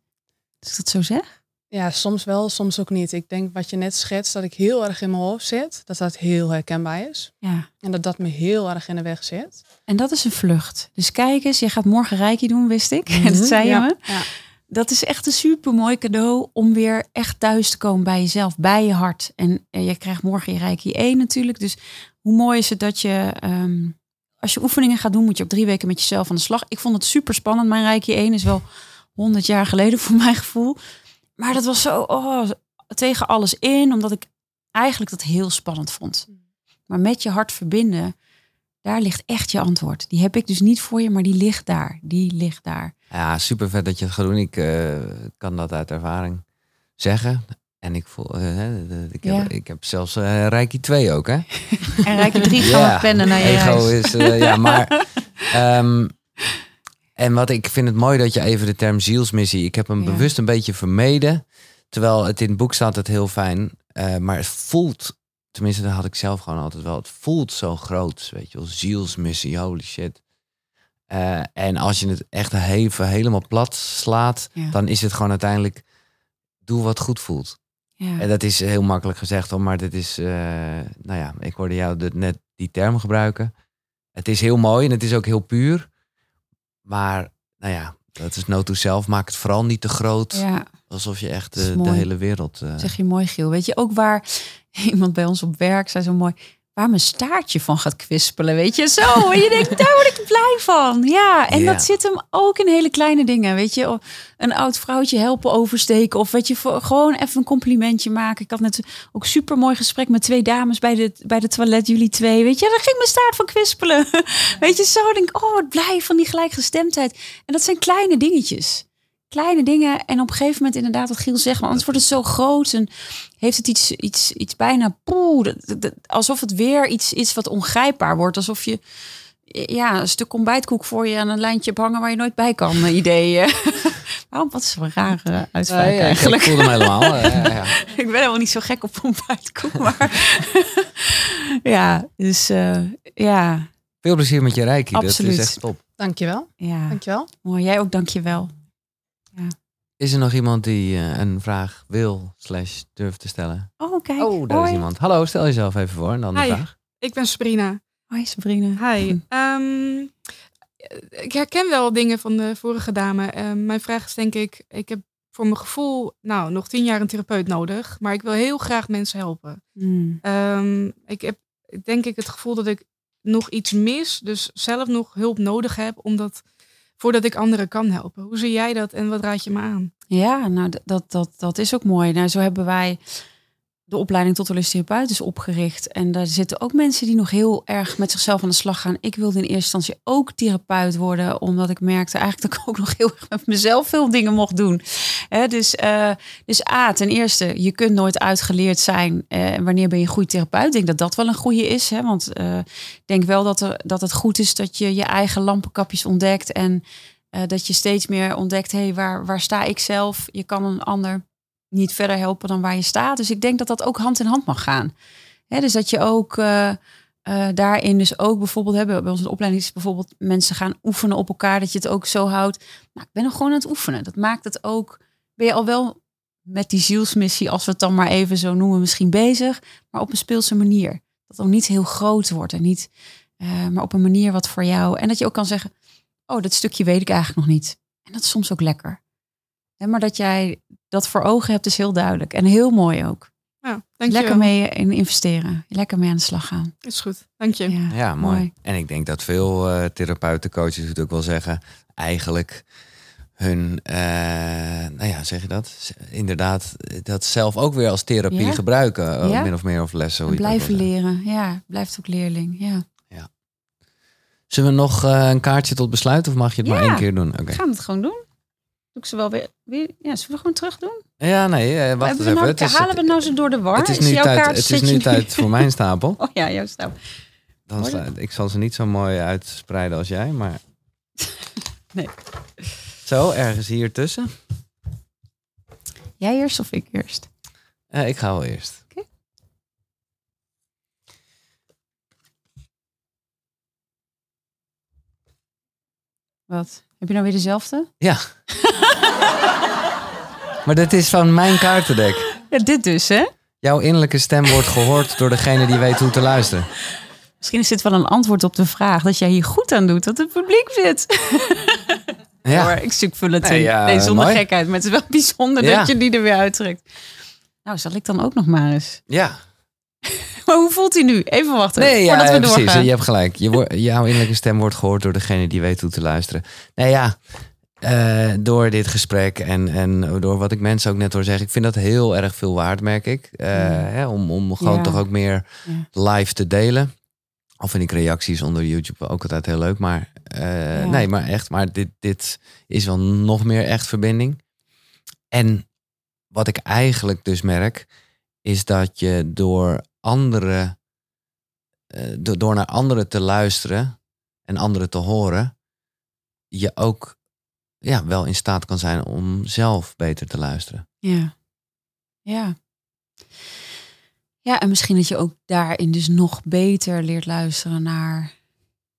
Als ik dat zo zeg? Ja, soms wel, soms ook niet. Ik denk wat je net schetst, dat ik heel erg in mijn hoofd zit, dat dat heel herkenbaar is. Ja. En dat dat me heel erg in de weg zit. En dat is een vlucht. Dus kijk eens, je gaat morgen reiki doen, wist ik. Mm <laughs> dat zei je me. Ja. Dat is echt een super mooi cadeau om weer echt thuis te komen bij jezelf, bij je hart. En, je krijgt morgen je reiki 1 natuurlijk. Dus hoe mooi is het dat je, ehm, als je oefeningen gaat doen, moet je op drie weken met jezelf aan de slag. Ik vond het super spannend. Mijn reiki 1 is wel 100 jaar geleden <laughs> voor mijn gevoel. Maar dat was zo oh, tegen alles in, omdat ik eigenlijk dat heel spannend vond. Maar met je hart verbinden, daar ligt echt je antwoord. Die heb ik dus niet voor je, maar die ligt daar. Die ligt daar. Ja, super vet dat je het gaat doen. Ik uh, kan dat uit ervaring zeggen. En ik voel, uh, ik, heb, ja. ik heb zelfs uh, Reiki 2 ook, hè? <laughs> En Reiki 3 gaan ja. we plannen naar je Ego is, ja, maar... Um, <laughs> en wat ik vind het mooi dat je even de term zielsmissie. Ik heb hem bewust een beetje vermeden. Terwijl het in het boek staat het heel fijn. Maar het voelt, tenminste dat had ik zelf gewoon altijd wel. Het voelt zo groot, weet je wel. Zielsmissie, holy shit. Uh, en als je het echt even helemaal plat slaat, ja. dan is het gewoon uiteindelijk doe wat goed voelt. Ja. En dat is heel makkelijk gezegd, hoor, maar dit is, uh, nou ja, ik hoorde jou net die term gebruiken. Het is heel mooi en het is ook heel puur. Maar nou ja, dat is no to zelf. Maak het vooral niet te groot. Ja. Alsof je echt de, de hele wereld. Uh... Zeg je mooi, Giel. Weet je ook waar <laughs> iemand bij ons op werk zei zo mooi waar mijn staartje van gaat kwispelen, weet je, zo. <laughs> En je denkt, daar word ik blij van. Ja, en dat zit hem ook in hele kleine dingen, weet je. Een oud vrouwtje helpen oversteken of weet je, gewoon even een complimentje maken. Ik had net ook super mooi gesprek met twee dames bij de, bij de toilet, jullie twee, weet je. Daar ging mijn staart van kwispelen. <laughs> Weet je, zo denk ik, oh, wat blij van die gelijkgestemdheid. En dat zijn kleine dingetjes kleine dingen. En op een gegeven moment inderdaad wat Giel zegt, maar anders wordt het zo groot en heeft het iets, iets, iets bijna poeh, alsof het weer iets is wat ongrijpbaar wordt. Alsof je ja, een stuk ontbijtkoek voor je aan een lijntje hebt hangen waar je nooit bij kan, ideeën. <laughs> Waarom? Wat is een rare uitspraak ja, eigenlijk. Ik voelde hem helemaal. ja, <laughs> ik ben helemaal niet zo gek op ontbijtkoek, maar <laughs> ja, dus uh, ja. Veel plezier met je reiki. Absoluut. Dat is echt top. Dankjewel. Ja. Dankjewel. Mooi, jij ook dankjewel. Is er nog iemand die uh, een vraag wil slash durft te stellen? Oh, kijk. Oh, daar is iemand. Hallo, stel jezelf even voor en dan de Hi, vraag. ik ben Sabrina. Hoi Sabrina. Hi. Um, <laughs> ik herken wel dingen van de vorige dame. Um, mijn vraag is denk ik, ik heb voor mijn gevoel nou nog tien jaar een therapeut nodig. Maar ik wil heel graag mensen helpen. Mm. Um, ik heb denk ik het gevoel dat ik nog iets mis. Dus zelf nog hulp nodig heb. Omdat voordat ik anderen kan helpen. Hoe zie jij dat en wat raad je me aan? Ja, nou dat, dat, dat is ook mooi. Nou, zo hebben wij de opleiding tot holistisch therapeut is opgericht. En daar zitten ook mensen die nog heel erg met zichzelf aan de slag gaan. Ik wilde in eerste instantie ook therapeut worden, omdat ik merkte eigenlijk dat ik ook nog heel erg met mezelf veel dingen mocht doen. dus, uh, dus A, ten eerste, je kunt nooit uitgeleerd zijn. Uh, wanneer ben je een goede therapeut? Ik denk dat dat wel een goede is. Hè? Want uh, ik denk wel dat, er, dat het goed is dat je je eigen lampenkapjes ontdekt. En dat je steeds meer ontdekt, hé, hey, waar, waar sta ik zelf? Je kan een ander niet verder helpen dan waar je staat. Dus ik denk dat dat ook hand in hand mag gaan. dus dat je ook uh, uh, daarin dus ook bijvoorbeeld hebben bij onze opleiding is bijvoorbeeld mensen gaan oefenen op elkaar dat je het ook zo houdt. Nou, ik ben nog gewoon aan het oefenen. Dat maakt het ook. Ben je al wel met die zielsmissie, als we het dan maar even zo noemen, misschien bezig, maar op een speelse manier. Dat ook niet heel groot wordt en niet, uh, maar op een manier wat voor jou. En dat je ook kan zeggen, oh, dat stukje weet ik eigenlijk nog niet. En dat is soms ook lekker. Maar dat jij dat voor ogen hebt, is heel duidelijk. En heel mooi ook. Ja, Lekker mee in investeren. Lekker mee aan de slag gaan. Is goed. Dank je. Ja, ja mooi. En ik denk dat veel uh, therapeuten, coaches het ook wel zeggen, eigenlijk hun, uh, nou ja, zeg je dat? Inderdaad, dat zelf ook weer als therapie ja. gebruiken. Eh, ja. Min of meer of lessen. Hoe blijven leren. Ja, blijft ook leerling. Ja. ja. Zullen we nog uh, een kaartje tot besluit of mag je het maar één keer doen? Okay. We gaan het gewoon doen. Ik ze wel weer, weer ja, zullen we gewoon terug doen? Ja, nee, eh, wacht eens even. Nou, Het is, halen we nou zo door de war? het is nu tijd, het is nu tijd voor mijn stapel. <laughs> Oh ja, jouw stapel. Dan ik zal ze niet zo mooi uitspreiden als jij, maar... <laughs> Nee. Zo, ergens hier tussen. Jij eerst of ik eerst? Eh, ik ga wel eerst. Wat? Heb je nou weer dezelfde? Ja. <laughs> maar dit is van mijn kaartendek. Ja, dit dus, hè? Jouw innerlijke stem wordt gehoord door degene die weet hoe te luisteren. Misschien is dit wel een antwoord op de vraag dat jij hier goed aan doet, dat het publiek zit. Ja. Ja, Hoor, ik stuk vul het Nee, in. ja, nee, zonder mooi. gekheid. Maar het is wel <laughs> bijzonder Ja. dat je die er weer uittrekt. Nou, zal ik dan ook nog maar eens. ja. Maar hoe voelt hij nu? Even wachten, Nee, ja, voordat we precies. doorgaan. Je hebt gelijk. Je wordt- jouw innerlijke stem wordt gehoord door degene die weet hoe te luisteren. Nee, ja. eh, door dit gesprek en, en door wat ik mensen ook net hoor zeggen. Ik vind dat heel erg veel waard, merk ik. Eh, hè, om, om gewoon Ja. toch ook meer Ja. live te delen. Al vind ik reacties onder YouTube ook altijd heel leuk. Maar eh, nee, maar echt. Maar dit, dit is wel nog meer echt verbinding. En wat ik eigenlijk dus merk, is dat je door anderen, eh, do- door naar anderen te luisteren en anderen te horen, je ook ja, wel in staat kan zijn om zelf beter te luisteren. Ja. Ja. Ja, en misschien dat je ook daarin dus nog beter leert luisteren naar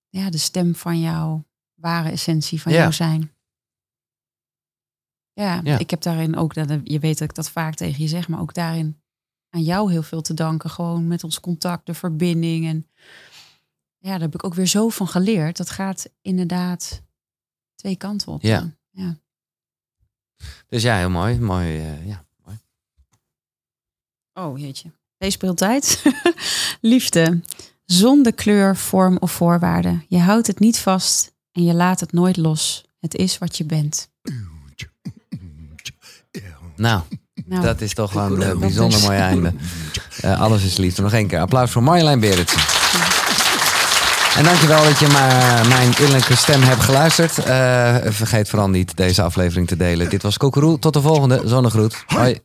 ja, de stem van jouw ware essentie van Ja. jouw zijn. Ja, Ja. ik heb daarin ook, dat, je weet dat ik dat vaak tegen je zeg, maar ook daarin aan jou heel veel te danken. Gewoon met ons contact, de verbinding. En ja, daar heb ik ook weer zo van geleerd. Dat gaat inderdaad twee kanten op. Ja. ja. Dus ja, heel mooi. mooi eh, ja. Oh jeetje. Deze speeltijd. <laughs> Liefde. Zonder kleur, vorm of voorwaarde. Je houdt het niet vast en je laat het nooit los. Het is wat je bent. Nou, Nou, dat is toch wel een eh, bijzonder is- mooi einde. <laughs> Eh, alles is liefde. Nog één keer. Applaus voor Marjolein Berendsen. En dankjewel dat je maar mijn innerlijke stem hebt geluisterd. Eh, vergeet vooral niet deze aflevering te delen. Dit was Kokeroe. Tot de volgende. Zonnegroet. Hoi.